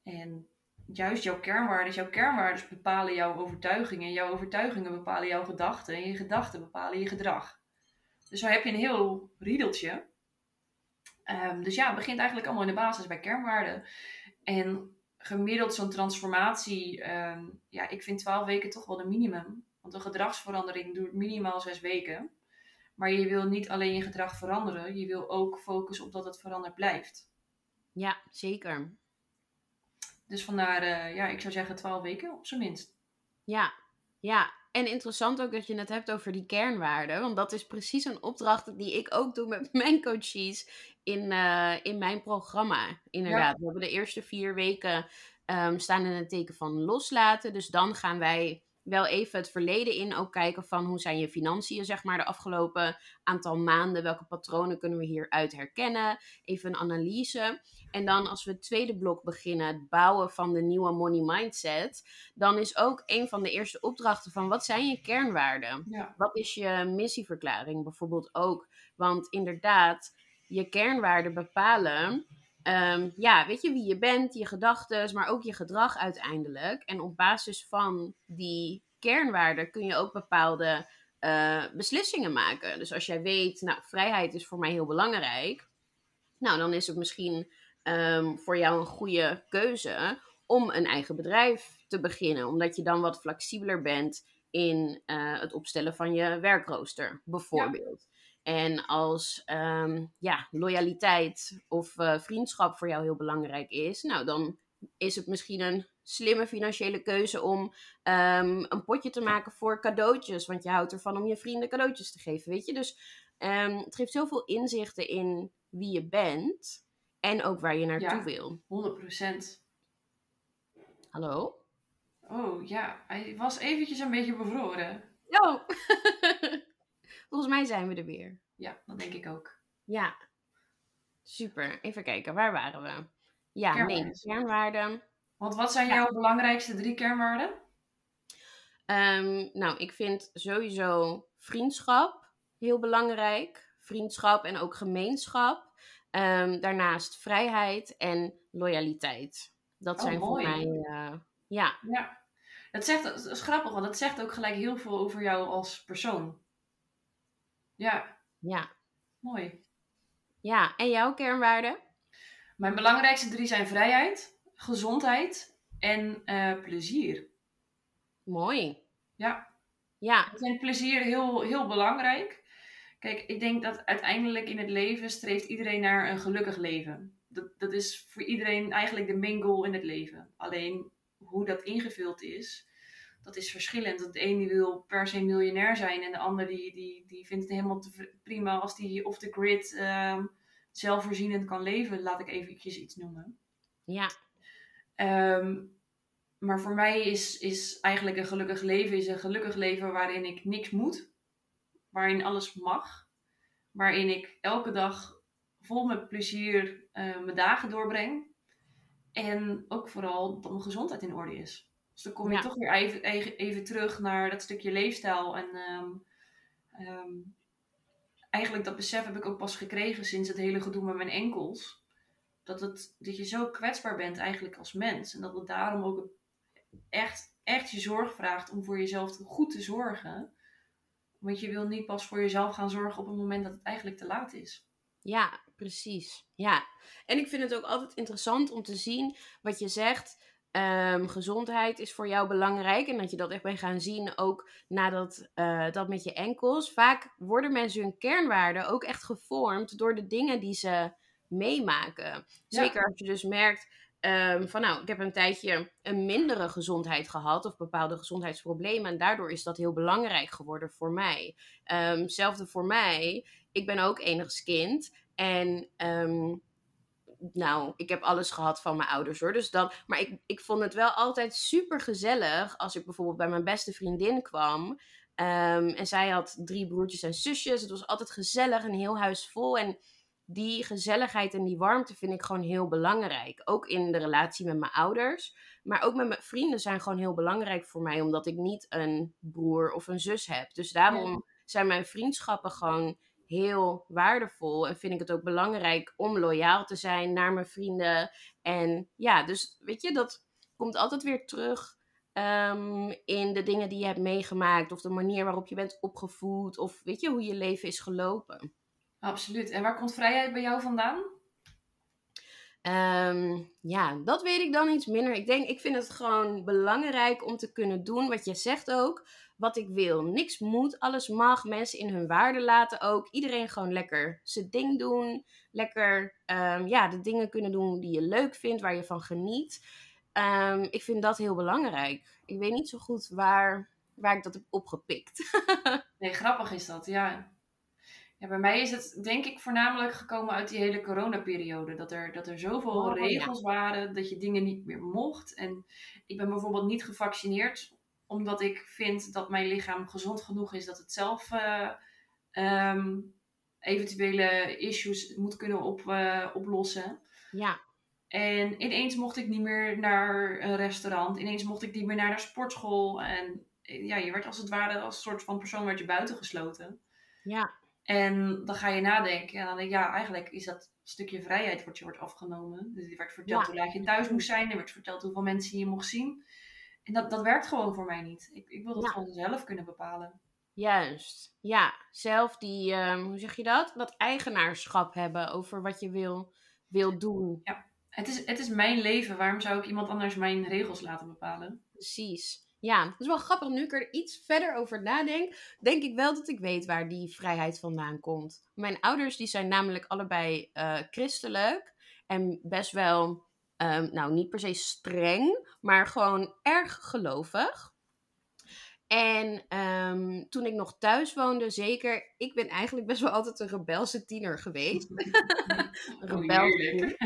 En juist jouw kernwaarden, jouw kernwaarden bepalen jouw overtuigingen. Jouw overtuigingen bepalen jouw gedachten. En je gedachten bepalen je gedrag. Dus zo heb je een heel riedeltje. Ehm, dus ja, het begint eigenlijk allemaal in de basis bij kernwaarden. En gemiddeld zo'n transformatie, ehm, ja, ik vind 12 weken toch wel de minimum. Want een gedragsverandering duurt minimaal 6 weken. Maar je wil niet alleen je gedrag veranderen, je wil ook focussen op dat het veranderd blijft. Ja, zeker. Dus vandaar, uh, ja, ik zou zeggen 12 weken op zijn minst. Ja, ja. En interessant ook dat je het hebt over die kernwaarden. Want dat is precies een opdracht die ik ook doe met mijn coaches in, uh, in mijn programma. Inderdaad. We hebben de eerste vier weken um, staan in het teken van loslaten. Dus dan gaan wij wel even het verleden in ook kijken van hoe zijn je financiën, zeg maar, de afgelopen aantal maanden. Welke patronen kunnen we hieruit herkennen? Even een analyse. En dan als we het tweede blok beginnen, het bouwen van de nieuwe money mindset, dan is ook een van de eerste opdrachten van wat zijn je kernwaarden? Ja. Wat is je missieverklaring bijvoorbeeld ook? Want inderdaad, je kernwaarden bepalen Um, ja, weet je wie je bent, je gedachten, maar ook je gedrag uiteindelijk. En op basis van die kernwaarden kun je ook bepaalde uh, beslissingen maken. Dus als jij weet, nou, vrijheid is voor mij heel belangrijk. Nou, dan is het misschien um, voor jou een goede keuze om een eigen bedrijf te beginnen. Omdat je dan wat flexibeler bent in uh, het opstellen van je werkrooster, bijvoorbeeld. En als um, ja, loyaliteit of uh, vriendschap voor jou heel belangrijk is, nou dan is het misschien een slimme financiële keuze om um, een potje te maken voor cadeautjes. Want je houdt ervan om je vrienden cadeautjes te geven, weet je. Dus um, het geeft zoveel inzichten in wie je bent en ook waar je naartoe ja, wil. 100%. Hallo? Oh ja, hij was eventjes een beetje bevroren. Oh. Volgens mij zijn we er weer. Ja, dat denk ik ook. Ja. Super. Even kijken, waar waren we? Ja, kernwaarden. nee, kernwaarden. Want wat zijn jouw belangrijkste drie kernwaarden? Um, nou, ik vind sowieso vriendschap heel belangrijk. Vriendschap en ook gemeenschap. Um, daarnaast vrijheid en loyaliteit. Dat oh, zijn mooi. voor mij, uh, ja. Ja, dat, zegt, dat is grappig, want dat zegt ook gelijk heel veel over jou als persoon. Ja. Ja. Mooi. Ja, en jouw kernwaarden? Mijn belangrijkste drie zijn vrijheid, gezondheid en uh, plezier. Mooi. Ja. Ja. Ik vind plezier heel, heel belangrijk. Kijk, ik denk dat uiteindelijk in het leven streeft iedereen naar een gelukkig leven. Dat, dat is voor iedereen eigenlijk de main goal in het leven. Alleen hoe dat ingevuld is, dat is verschillend. De een die wil per se miljonair zijn en de ander die, die, die vindt het helemaal te, prima als die off the grid uh, zelfvoorzienend kan leven, laat ik eventjes iets noemen. Ja. Um, maar voor mij is, is eigenlijk een gelukkig leven is een gelukkig leven waarin ik niks moet, waarin alles mag, waarin ik elke dag vol met plezier uh, mijn dagen doorbreng en ook vooral dat mijn gezondheid in orde is. Dus dan kom je Ja. toch weer even, even, terug naar dat stukje leefstijl. En ehm, ehm, eigenlijk dat besef heb ik ook pas gekregen sinds het hele gedoe met mijn enkels. Dat, het, dat je zo kwetsbaar bent eigenlijk als mens. En dat het daarom ook echt, echt je zorg vraagt om voor jezelf goed te zorgen. Want je wil niet pas voor jezelf gaan zorgen op het moment dat het eigenlijk te laat is. Ja, precies. Ja. En ik vind het ook altijd interessant om te zien wat je zegt. Ehm, gezondheid is voor jou belangrijk. En dat je dat echt bent gaan zien ook nadat uh, dat met je enkels. Vaak worden mensen hun kernwaarden ook echt gevormd door de dingen die ze meemaken. Zeker als je dus merkt um, van nou, ik heb een tijdje een mindere gezondheid gehad of bepaalde gezondheidsproblemen. En daardoor is dat heel belangrijk geworden voor mij. Um, hetzelfde voor mij. Ik ben ook enigskind. En um, nou, ik heb alles gehad van mijn ouders hoor. Dus dan, maar ik, ik vond het wel altijd super gezellig als ik bijvoorbeeld bij mijn beste vriendin kwam. Um, en zij had drie broertjes en zusjes. Het was altijd gezellig, een heel huis vol. En die gezelligheid en die warmte vind ik gewoon heel belangrijk. Ook in de relatie met mijn ouders. Maar ook met mijn vrienden zijn gewoon heel belangrijk voor mij. Omdat ik niet een broer of een zus heb. Dus daarom zijn mijn vriendschappen gewoon heel waardevol. En vind ik het ook belangrijk om loyaal te zijn naar mijn vrienden. En ja, dus weet je, dat komt altijd weer terug ehm, in de dingen die je hebt meegemaakt. Of de manier waarop je bent opgevoed. Of weet je, hoe je leven is gelopen. Absoluut. En waar komt vrijheid bij jou vandaan? Ehm, ja, dat weet ik dan iets minder. Ik denk, ik vind het gewoon belangrijk om te kunnen doen wat je zegt ook. Wat ik wil. Niks moet, alles mag. Mensen in hun waarde laten ook. Iedereen gewoon lekker zijn ding doen. Lekker ehm, ja, de dingen kunnen doen die je leuk vindt, waar je van geniet. Ehm, ik vind dat heel belangrijk. Ik weet niet zo goed waar, waar ik dat heb opgepikt. nee, grappig is dat, ja. Ja, bij mij is het denk ik voornamelijk gekomen uit die hele coronaperiode. Dat er, dat er zoveel oh, regels waren dat je dingen niet meer mocht. En ik ben bijvoorbeeld niet gevaccineerd omdat ik vind dat mijn lichaam gezond genoeg is dat het zelf uh, um, eventuele issues moet kunnen op, uh, oplossen. Ja. En ineens mocht ik niet meer naar een restaurant. Ineens mocht ik niet meer naar de sportschool. En ja, je werd als het ware als een soort van persoon werd je buitengesloten. Ja. En dan ga je nadenken. En dan denk ja, eigenlijk is dat stukje vrijheid wat je wordt afgenomen. Dus er werd verteld hoe laat je thuis moest zijn. Er werd verteld hoeveel mensen je mocht zien. En dat, dat werkt gewoon voor mij niet. Ik, ik wil dat gewoon zelf kunnen bepalen. Juist. Ja, zelf die, um, hoe zeg je dat? Dat eigenaarschap hebben over wat je wil, wil doen. Ja, het is, het is mijn leven. Waarom zou ik iemand anders mijn regels laten bepalen? Precies. Ja, het is wel grappig. Nu ik er iets verder over nadenk, denk ik wel dat ik weet waar die vrijheid vandaan komt. Mijn ouders die zijn namelijk allebei uh, christelijk en best wel, um, nou niet per se streng, maar gewoon erg gelovig. En um, toen ik nog thuis woonde, zeker, ik ben eigenlijk best wel altijd een rebelse tiener geweest. een rebelse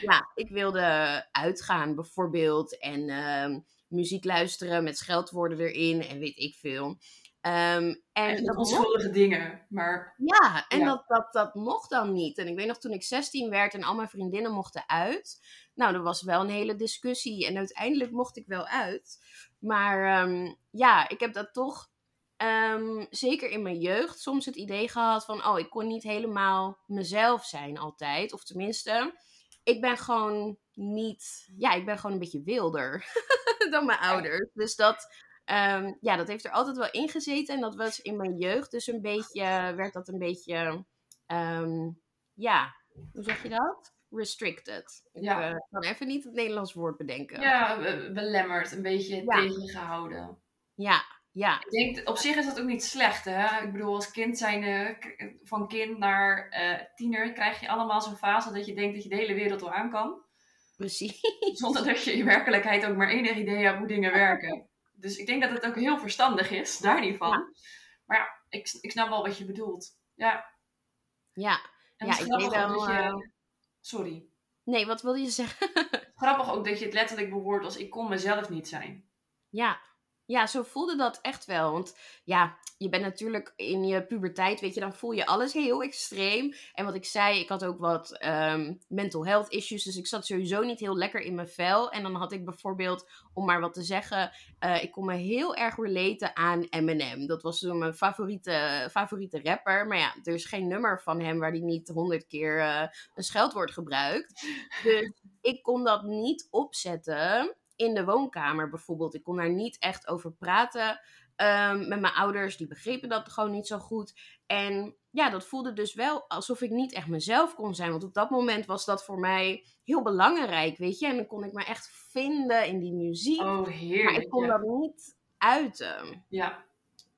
Ja, ik wilde uitgaan bijvoorbeeld en um, muziek luisteren met scheldwoorden erin en weet ik veel. Um, en dat onschuldige dingen, maar... Ja, en Dat, dat, dat mocht dan niet. En ik weet nog toen ik 16 werd en al mijn vriendinnen mochten uit. Nou, er was wel een hele discussie en uiteindelijk mocht ik wel uit. Maar um, ja, ik heb dat toch um, zeker in mijn jeugd soms het idee gehad van... Oh, ik kon niet helemaal mezelf zijn altijd. Of tenminste, ik ben gewoon niet... Ja, ik ben gewoon een beetje wilder dan mijn ouders. Dus dat... Um, ja, dat heeft er altijd wel in gezeten. En dat was in mijn jeugd dus een beetje... Werd dat een beetje... Um, ja, hoe zeg je dat? restricted. Ik ja. uh, kan even niet het Nederlands woord bedenken. Ja, belemmerd, een beetje tegengehouden. Ja, ja. Ik denk, op zich is dat ook niet slecht, hè? Ik bedoel, als kind zijn, van kind naar uh, tiener, krijg je allemaal zo'n fase dat je denkt dat je de hele wereld al aan kan. Precies. Zonder dat je in werkelijkheid ook maar enig idee hebt hoe dingen werken. Dus ik denk dat het ook heel verstandig is, daar niet van. Ja. Maar ja, ik, ik snap wel wat je bedoelt. Ja. Ja. En ja, ik weet wel... Je, Sorry. Nee, wat wilde je zeggen? Grappig ook dat je het letterlijk bewoordt als ik kon mezelf niet zijn. Ja, ja, zo voelde dat echt wel. Want ja, je bent natuurlijk in je puberteit, weet je, dan voel je alles heel extreem. En wat ik zei, ik had ook wat um, mental health issues. Dus ik zat sowieso niet heel lekker in mijn vel. En dan had ik bijvoorbeeld, om maar wat te zeggen, uh, ik kon me heel erg relaten aan Eminem. Dat was toen mijn favoriete, favoriete rapper. Maar ja, er is geen nummer van hem waar hij niet honderd keer uh, een scheldwoord gebruikt. Dus ik kon dat niet opzetten in de woonkamer bijvoorbeeld. Ik kon daar niet echt over praten um, met mijn ouders. Die begrepen dat gewoon niet zo goed. En ja, dat voelde dus wel alsof ik niet echt mezelf kon zijn. Want op dat moment was dat voor mij heel belangrijk, weet je. En dan kon ik me echt vinden in die muziek. Oh, heerlijk. Maar ik kon dat niet uiten. Ja.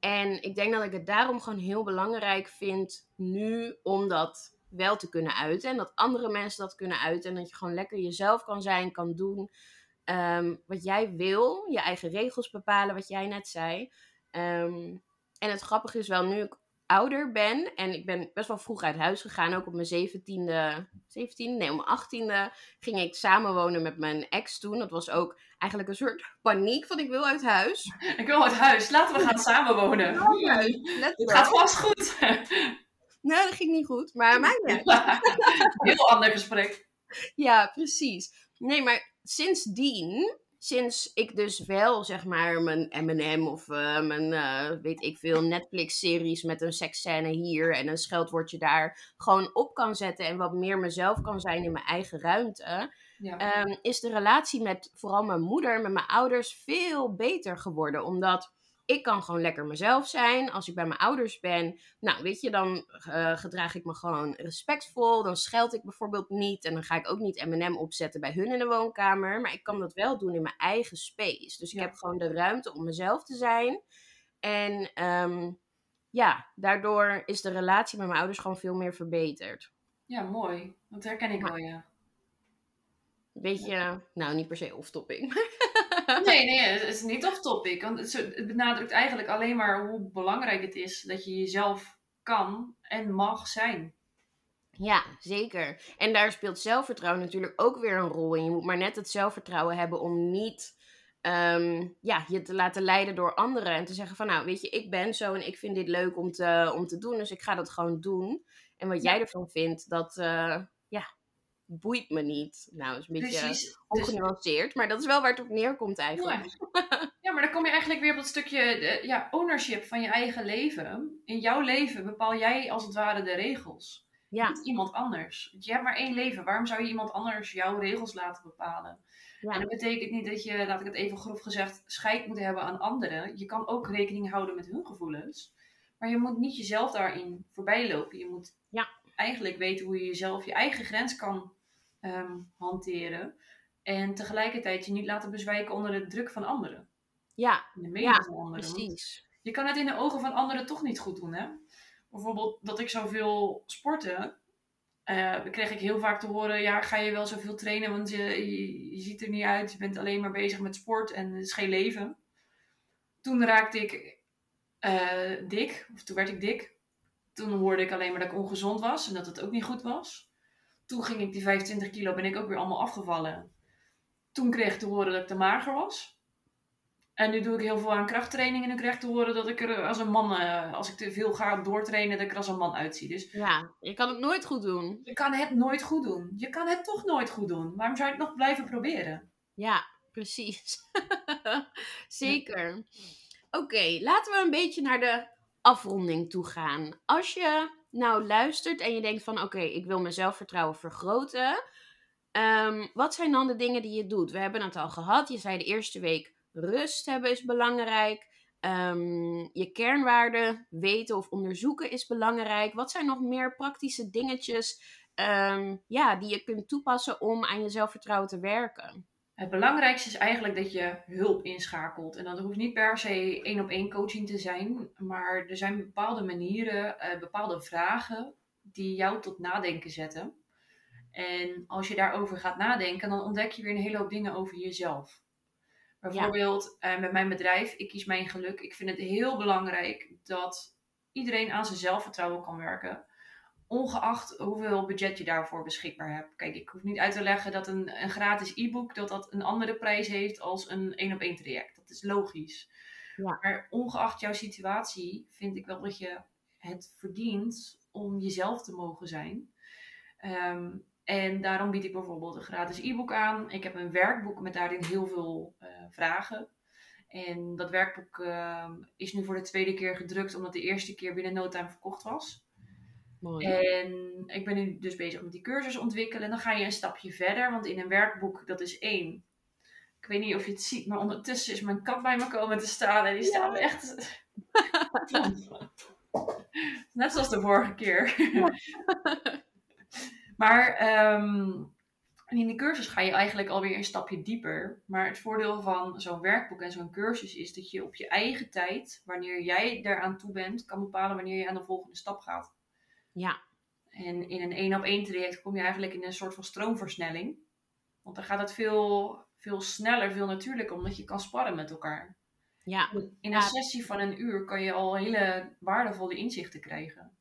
En ik denk dat ik het daarom gewoon heel belangrijk vind nu om dat wel te kunnen uiten. En dat andere mensen dat kunnen uiten. En dat je gewoon lekker jezelf kan zijn, kan doen um, wat jij wil. Je eigen regels bepalen, wat jij net zei. Um, en het grappige is wel, nu ik ouder ben en ik ben best wel vroeg uit huis gegaan, ook op mijn zeventiende, 17, nee, om mijn achttiende ging ik samenwonen met mijn ex toen. Dat was ook eigenlijk een soort paniek van ik wil uit huis. Ik wil uit huis, laten we gaan samenwonen. Het gaat vast goed. Nou, dat ging niet goed, maar maakt niet. Heel ander gesprek. Ja, precies. Nee, maar sindsdien, sinds ik dus wel zeg maar mijn M&M of eh, mijn, eh, weet ik veel, Netflix-series met een seksscène hier en een scheldwoordje daar gewoon op kan zetten en wat meer mezelf kan zijn in mijn eigen ruimte, Ja. ehm, is de relatie met vooral mijn moeder, met mijn ouders, veel beter geworden. Omdat ik kan gewoon lekker mezelf zijn. Als ik bij mijn ouders ben, nou weet je, dan eh, gedraag ik me gewoon respectvol. Dan scheld ik bijvoorbeeld niet. En dan ga ik ook niet M&M opzetten bij hun in de woonkamer. Maar ik kan dat wel doen in mijn eigen space. Dus ik Ja. heb gewoon de ruimte om mezelf te zijn. En ehm, ja, daardoor is de relatie met mijn ouders gewoon veel meer verbeterd. ja, mooi. Dat herken ik wel, ja. Beetje, nou niet per se off-topping. Nee, nee, het is niet off topic. Want het, benadrukt eigenlijk alleen maar hoe belangrijk het is dat je jezelf kan en mag zijn. Ja, zeker. En daar speelt zelfvertrouwen natuurlijk ook weer een rol in. Je moet maar net het zelfvertrouwen hebben om niet ehm, ja, je te laten leiden door anderen. En te zeggen van, nou, weet je, ik ben zo en ik vind dit leuk om te, om te doen. Dus ik ga dat gewoon doen. En wat jij ervan vindt, dat uh, ja, boeit me niet. Nou, is een beetje Precies. ongenuanceerd. Maar dat is wel waar het op neerkomt eigenlijk. Ja. ja, maar dan kom je eigenlijk weer op dat stukje de, ja, ownership van je eigen leven. In jouw leven bepaal jij als het ware de regels. Ja. Niet iemand anders. Je hebt maar één leven. Waarom zou je iemand anders jouw regels laten bepalen? Ja. En dat betekent niet dat je, laat ik het even grof gezegd, scheid moet hebben aan anderen. Je kan ook rekening houden met hun gevoelens. Maar je moet niet jezelf daarin voorbij lopen. Je moet Ja. eigenlijk weten hoe je jezelf je eigen grens kan ehm, hanteren. En tegelijkertijd je niet laten bezwijken onder de druk van anderen. Ja, de mening Ja, van anderen. Precies. Je kan het in de ogen van anderen toch niet goed doen, hè? Bijvoorbeeld dat ik zoveel sportte. eh kreeg ik heel vaak te horen, ja, ga je wel zoveel trainen, want je, je, je ziet er niet uit. Je bent alleen maar bezig met sport en het is geen leven. Toen raakte ik eh, dik, of toen werd ik dik. Toen hoorde ik alleen maar dat ik ongezond was en dat het ook niet goed was. Toen ging ik die 25 kilo, ben ik ook weer allemaal afgevallen. Toen kreeg ik te horen dat ik te mager was. En nu doe ik heel veel aan krachttraining en nu krijg ik te horen dat ik er als een man, eh, als ik te veel ga doortrainen, dat ik er als een man uitzie. Dus Ja, je kan het nooit goed doen. je kan het nooit goed doen. Je kan het toch nooit goed doen. Waarom zou je het nog blijven proberen? Ja, precies. Zeker. Oké, laten we een beetje naar de afronding toe gaan. Als je nou luistert en je denkt van oké, ik wil mijn zelfvertrouwen vergroten. ehm, wat zijn dan de dingen die je doet? We hebben het al gehad. Je zei de eerste week rust hebben is belangrijk. Ehm, je kernwaarden weten of onderzoeken is belangrijk. Wat zijn nog meer praktische dingetjes ehm, ja, die je kunt toepassen om aan je zelfvertrouwen te werken? Het belangrijkste is eigenlijk dat je hulp inschakelt. En dat hoeft niet per se één op één coaching te zijn. Maar er zijn bepaalde manieren, eh, bepaalde vragen die jou tot nadenken zetten. En als je daarover gaat nadenken, dan ontdek je weer een hele hoop dingen over jezelf. Bijvoorbeeld eh, met mijn bedrijf, ik kies mijn geluk. Ik vind het heel belangrijk dat iedereen aan zijn zelfvertrouwen kan werken. Ongeacht hoeveel budget je daarvoor beschikbaar hebt. Kijk, ik hoef niet uit te leggen dat een, een gratis e-book dat dat een andere prijs heeft als een één op één traject. Dat is logisch. Ja. Maar ongeacht jouw situatie vind ik wel dat je het verdient om jezelf te mogen zijn. Ehm, en daarom bied ik bijvoorbeeld een gratis e-book aan. Ik heb een werkboek met daarin heel veel eh, vragen. En dat werkboek ehm, is nu voor de tweede keer gedrukt, omdat de eerste keer binnen no time verkocht was. Mooi. En ik ben nu dus bezig met die cursus ontwikkelen. En dan ga je een stapje verder, want in een werkboek, dat is één. Ik weet niet of je het ziet, maar ondertussen is mijn kat bij me komen te staan. En die staat echt... Net zoals de vorige keer. maar ehm, in de cursus ga je eigenlijk alweer een stapje dieper. Maar het voordeel van zo'n werkboek en zo'n cursus is dat je op je eigen tijd, wanneer jij daaraan toe bent, kan bepalen wanneer je aan de volgende stap gaat. Ja, En in een één op één traject kom je eigenlijk in een soort van stroomversnelling. Want dan gaat het veel, veel sneller, veel natuurlijker, omdat je kan sparren met elkaar. ja, In een Ja. sessie van een uur kan je al hele waardevolle inzichten krijgen.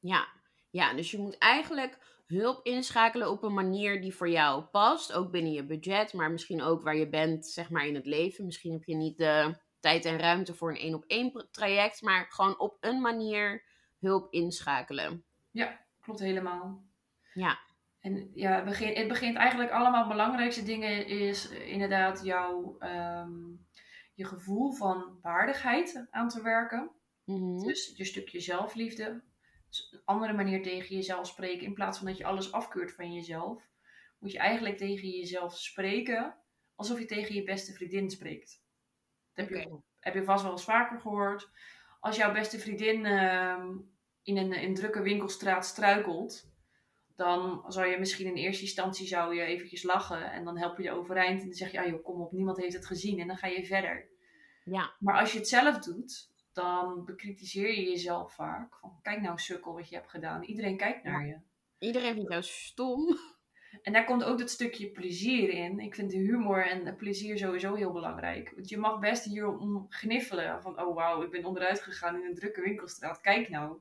ja. Ja, dus je moet eigenlijk hulp inschakelen op een manier die voor jou past. Ook binnen je budget, maar misschien ook waar je bent, zeg maar, in het leven. Misschien heb je niet de tijd en ruimte voor een één op één traject, maar gewoon op een manier hulp inschakelen. Ja, klopt helemaal. Ja. En ja, het begint, het begint eigenlijk allemaal belangrijkste dingen is inderdaad jouw ehm, je gevoel van waardigheid aan te werken. Mhm. Dus je stukje zelfliefde. Dus een andere manier tegen jezelf spreken. In plaats van dat je alles afkeurt van jezelf. Moet je eigenlijk tegen jezelf spreken. Alsof je tegen je beste vriendin spreekt. Dat heb, je, heb je vast wel eens vaker gehoord. Als jouw beste vriendin ehm, in, een, in een drukke winkelstraat struikelt. Dan zou je misschien in eerste instantie zou je eventjes lachen. En dan help je je overeind. En dan zeg je, ah joh, kom op, niemand heeft het gezien. En dan ga je verder. Ja. Maar als je het zelf doet, dan bekritiseer je jezelf vaak. Van, kijk nou sukkel wat je hebt gedaan. Iedereen kijkt naar je. Iedereen vindt jou stom. En daar komt ook dat stukje plezier in. Ik vind de humor en plezier sowieso heel belangrijk. Want je mag best hier om gniffelen. Van, oh wauw, ik ben onderuit gegaan in een drukke winkelstraat. Kijk nou.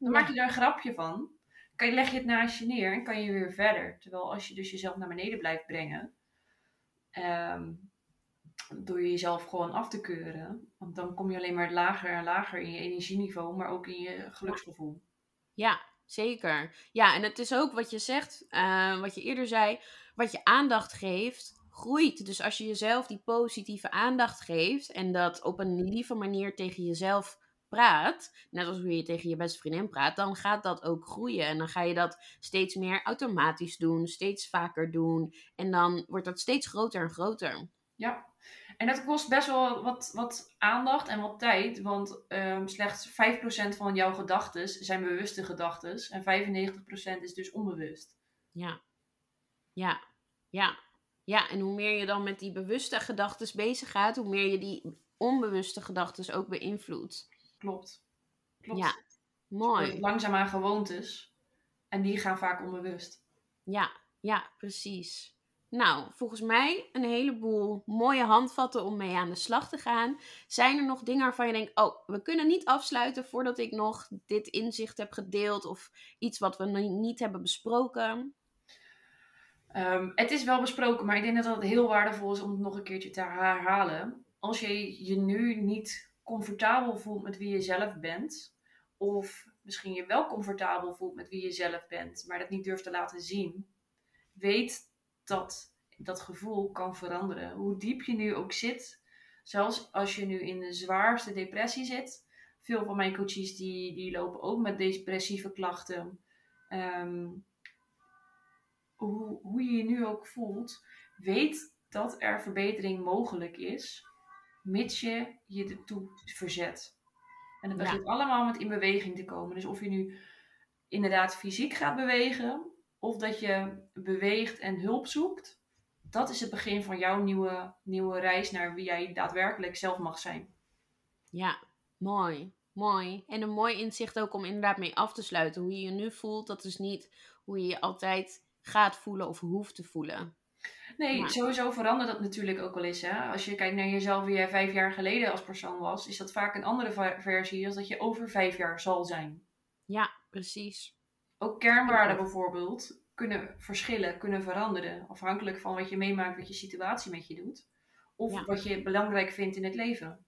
Dan Ja. maak je er een grapje van. Kan je, leg je het naast je neer en kan je weer verder. Terwijl als je dus jezelf naar beneden blijft brengen. ehm, door jezelf gewoon af te keuren. Want dan kom je alleen maar lager en lager in je energieniveau. Maar ook in je geluksgevoel. Ja, zeker. Ja, en het is ook wat je zegt, eh, wat je eerder zei, wat je aandacht geeft, groeit. Dus als je jezelf die positieve aandacht geeft en dat op een lieve manier tegen jezelf praat, net als hoe je tegen je beste vriendin praat, dan gaat dat ook groeien. En dan ga je dat steeds meer automatisch doen, steeds vaker doen. En dan wordt dat steeds groter en groter. Ja, en dat kost best wel wat, wat aandacht en wat tijd, want ehm, slechts 5% van jouw gedachten zijn bewuste gedachten en 95% is dus onbewust. Ja. Ja. Ja. Ja, en hoe meer je dan met die bewuste gedachten bezig gaat, hoe meer je die onbewuste gedachten ook beïnvloedt. Klopt. Klopt. Ja, Mooi. langzaamaan gewoontes en die gaan vaak onbewust. Ja, ja, precies. Nou, volgens mij een heleboel mooie handvatten om mee aan de slag te gaan. Zijn er nog dingen waarvan je denkt, oh, we kunnen niet afsluiten voordat ik nog dit inzicht heb gedeeld of iets wat we niet hebben besproken? Ehm, het is wel besproken, maar ik denk dat het heel waardevol is om het nog een keertje te herhalen. Als je je nu niet comfortabel voelt met wie je zelf bent, of misschien je wel comfortabel voelt met wie je zelf bent, maar dat niet durft te laten zien, weet dat dat gevoel kan veranderen. Hoe diep je nu ook zit, zelfs als je nu in de zwaarste depressie zit. Veel van mijn coaches die, die lopen ook met depressieve klachten. Ehm, hoe, hoe je je nu ook voelt, weet dat er verbetering mogelijk is, mits je je ertoe verzet. En het Ja. begint allemaal met in beweging te komen. Dus of je nu inderdaad fysiek gaat bewegen, of dat je beweegt en hulp zoekt, dat is het begin van jouw nieuwe, nieuwe reis naar wie jij daadwerkelijk zelf mag zijn. Ja, mooi. Mooi. En een mooi inzicht ook om inderdaad mee af te sluiten. Hoe je je nu voelt, dat is niet hoe je je altijd gaat voelen of hoeft te voelen. Nee, sowieso verandert dat natuurlijk ook wel eens. Hè? Als je kijkt naar jezelf wie jij vijf jaar geleden als persoon was, is dat vaak een andere versie als dat je over vijf jaar zal zijn. Ja, precies. Ook kernwaarden bijvoorbeeld kunnen verschillen, kunnen veranderen. Afhankelijk van wat je meemaakt, wat je situatie met je doet. Of Ja. wat je belangrijk vindt in het leven.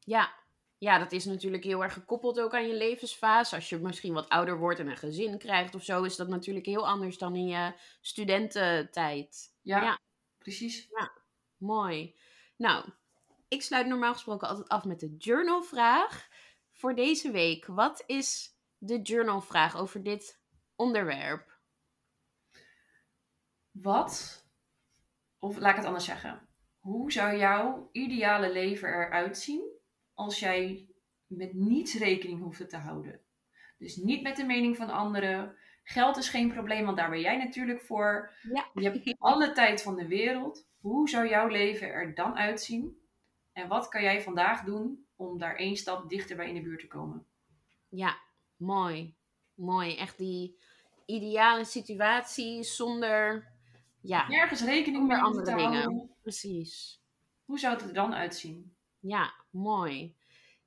Ja. ja, dat is natuurlijk heel erg gekoppeld ook aan je levensfase. Als je misschien wat ouder wordt en een gezin krijgt of zo, is dat natuurlijk heel anders dan in je studententijd. Ja, Ja. precies. Mooi. Nou, ik sluit normaal gesproken altijd af met de journalvraag. Voor deze week, wat is de journalvraag over dit onderwerp? Wat, of laat ik het anders zeggen. Hoe zou jouw ideale leven eruit zien als jij met niets rekening hoefde te houden? Dus niet met de mening van anderen. Geld is geen probleem, want daar ben jij natuurlijk voor. Ja. Je hebt alle tijd van de wereld. Hoe zou jouw leven er dan uitzien? En wat kan jij vandaag doen om daar één stap dichter bij in de buurt te komen? Ja, mooi. Mooi. Echt die ideale situatie zonder. Ja, Nergens rekening hoeven andere te dingen. houden. precies. Hoe zou het er dan uitzien? Ja, mooi.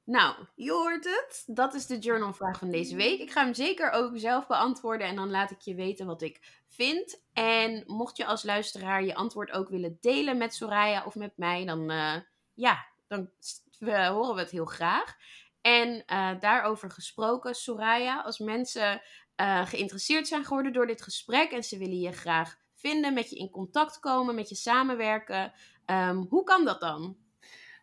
Nou, je hoort het. Dat is de journalvraag van deze week. Ik ga hem zeker ook zelf beantwoorden en dan laat ik je weten wat ik vind. En mocht je als luisteraar je antwoord ook willen delen met Soraya of met mij, dan, eh, ja, dan horen we het heel graag. En eh, daarover gesproken, Soraya, als mensen uh, geïnteresseerd zijn geworden door dit gesprek en ze willen je graag vinden, met je in contact komen, met je samenwerken. Ehm, hoe kan dat dan?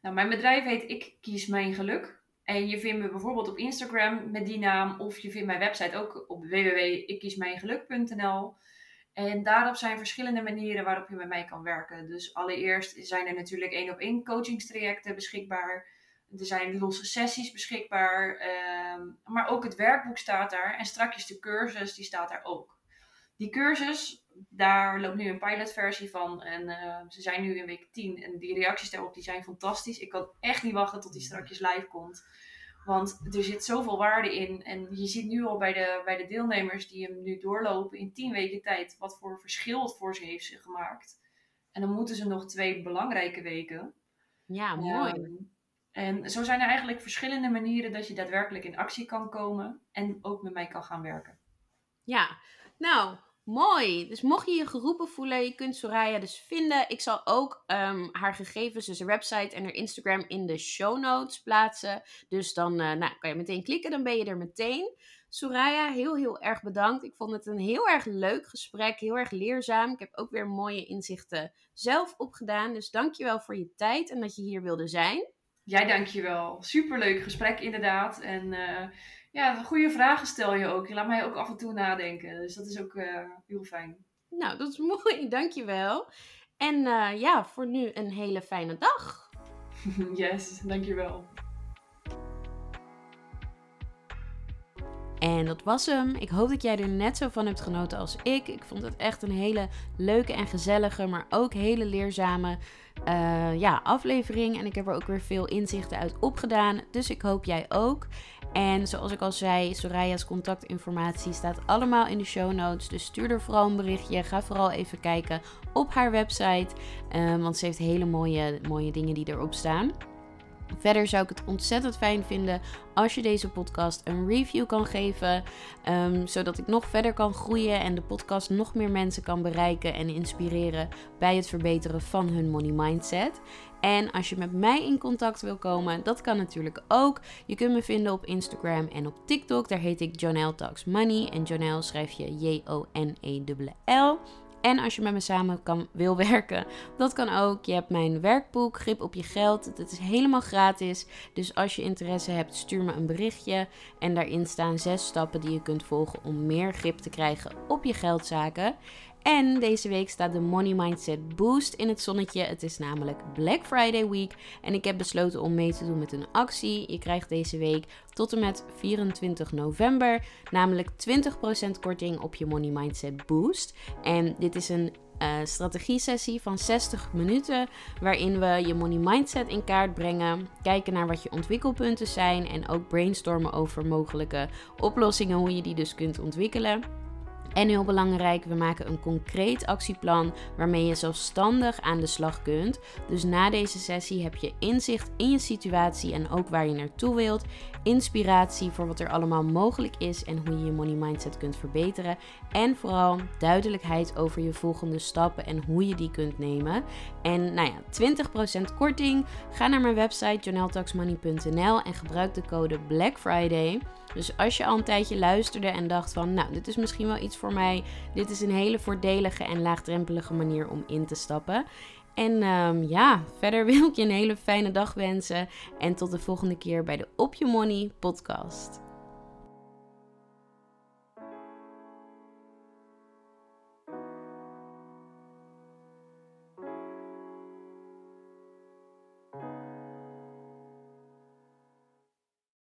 Nou, mijn bedrijf heet Ik Kies Mijn Geluk. En je vindt me bijvoorbeeld op Instagram met die naam. Of je vindt mijn website ook op www.ikkiesmijngeluk.nl. En daarop zijn verschillende manieren waarop je met mij kan werken. Dus allereerst zijn er natuurlijk één op één coachingstrajecten beschikbaar. Er zijn losse sessies beschikbaar. Ehm, maar ook het werkboek staat daar. En strakjes de cursus, die staat daar ook. Die cursus, daar loopt nu een pilotversie van. En uh, ze zijn nu in week 10. En die reacties daarop die zijn fantastisch. Ik kan echt niet wachten tot die strakjes live komt. Want er zit zoveel waarde in. En je ziet nu al bij de, bij de deelnemers die hem nu doorlopen in 10 weken tijd. wat voor verschil het voor ze heeft gemaakt. En dan moeten ze nog twee belangrijke weken. Ja, mooi. en zo zijn er eigenlijk verschillende manieren dat je daadwerkelijk in actie kan komen. En ook met mij kan gaan werken. Ja, nou, Mooi. Dus mocht je je geroepen voelen, je kunt Soraya dus vinden. Ik zal ook um, haar gegevens, dus haar website en haar Instagram in de show notes plaatsen. Dus dan uh, nou, kan je meteen klikken, dan ben je er meteen. Soraya, heel heel erg bedankt. Ik vond het een heel erg leuk gesprek, heel erg leerzaam. Ik heb ook weer mooie inzichten zelf opgedaan. Dus dankjewel voor je tijd en dat je hier wilde zijn. Jij dankjewel. Superleuk gesprek inderdaad. En uh, ja, goede vragen stel je ook. Je laat mij ook af en toe nadenken. Dus dat is ook uh, heel fijn. Nou, dat is mooi. Dankjewel. En uh, ja, voor nu een hele fijne dag. yes, dankjewel. En dat was hem. Ik hoop dat jij er net zo van hebt genoten als ik. Ik vond het echt een hele leuke en gezellige, maar ook hele leerzame uh, ja, aflevering. En ik heb er ook weer veel inzichten uit opgedaan. Dus ik hoop jij ook. En zoals ik al zei, Soraya's contactinformatie staat allemaal in de show notes. Dus stuur er vooral een berichtje. Ga vooral even kijken op haar website. Um, want ze heeft hele mooie, mooie dingen die erop staan. Verder zou ik het ontzettend fijn vinden als je deze podcast een review kan geven, um, zodat ik nog verder kan groeien en de podcast nog meer mensen kan bereiken en inspireren bij het verbeteren van hun money mindset. En als je met mij in contact wil komen, dat kan natuurlijk ook. Je kunt me vinden op Instagram en op TikTok. Daar heet ik Jonelle Talks Money. En Jonelle schrijf je J-O-N-E-L-L. En als je met me samen kan, wil werken, dat kan ook. Je hebt mijn werkboek, Grip op je geld. Dat is helemaal gratis. Dus als je interesse hebt, stuur me een berichtje. En daarin staan zes stappen die je kunt volgen om meer grip te krijgen op je geldzaken. En deze week staat de Money Mindset Boost in het zonnetje. Het is namelijk Black Friday week. En ik heb besloten om mee te doen met een actie. Je krijgt deze week tot en met 24 november namelijk 20% korting op je Money Mindset Boost. En dit is een uh, strategie-sessie van 60 minuten, waarin we je money mindset in kaart brengen, kijken naar wat je ontwikkelpunten zijn en ook brainstormen over mogelijke oplossingen, hoe je die dus kunt ontwikkelen. En heel belangrijk, we maken een concreet actieplan waarmee je zelfstandig aan de slag kunt. Dus na deze sessie heb je inzicht in je situatie en ook waar je naartoe wilt. Inspiratie voor wat er allemaal mogelijk is en hoe je je money mindset kunt verbeteren. En vooral duidelijkheid over je volgende stappen en hoe je die kunt nemen. En nou ja, 20% korting. Ga naar mijn website joneltaxmoney.nl en gebruik de code Black Friday. Dus als je al een tijdje luisterde en dacht van, nou, dit is misschien wel iets voor mij. Dit is een hele voordelige en laagdrempelige manier om in te stappen. En um, ja, verder wil ik je een hele fijne dag wensen. En tot de volgende keer bij de Op Je Money podcast.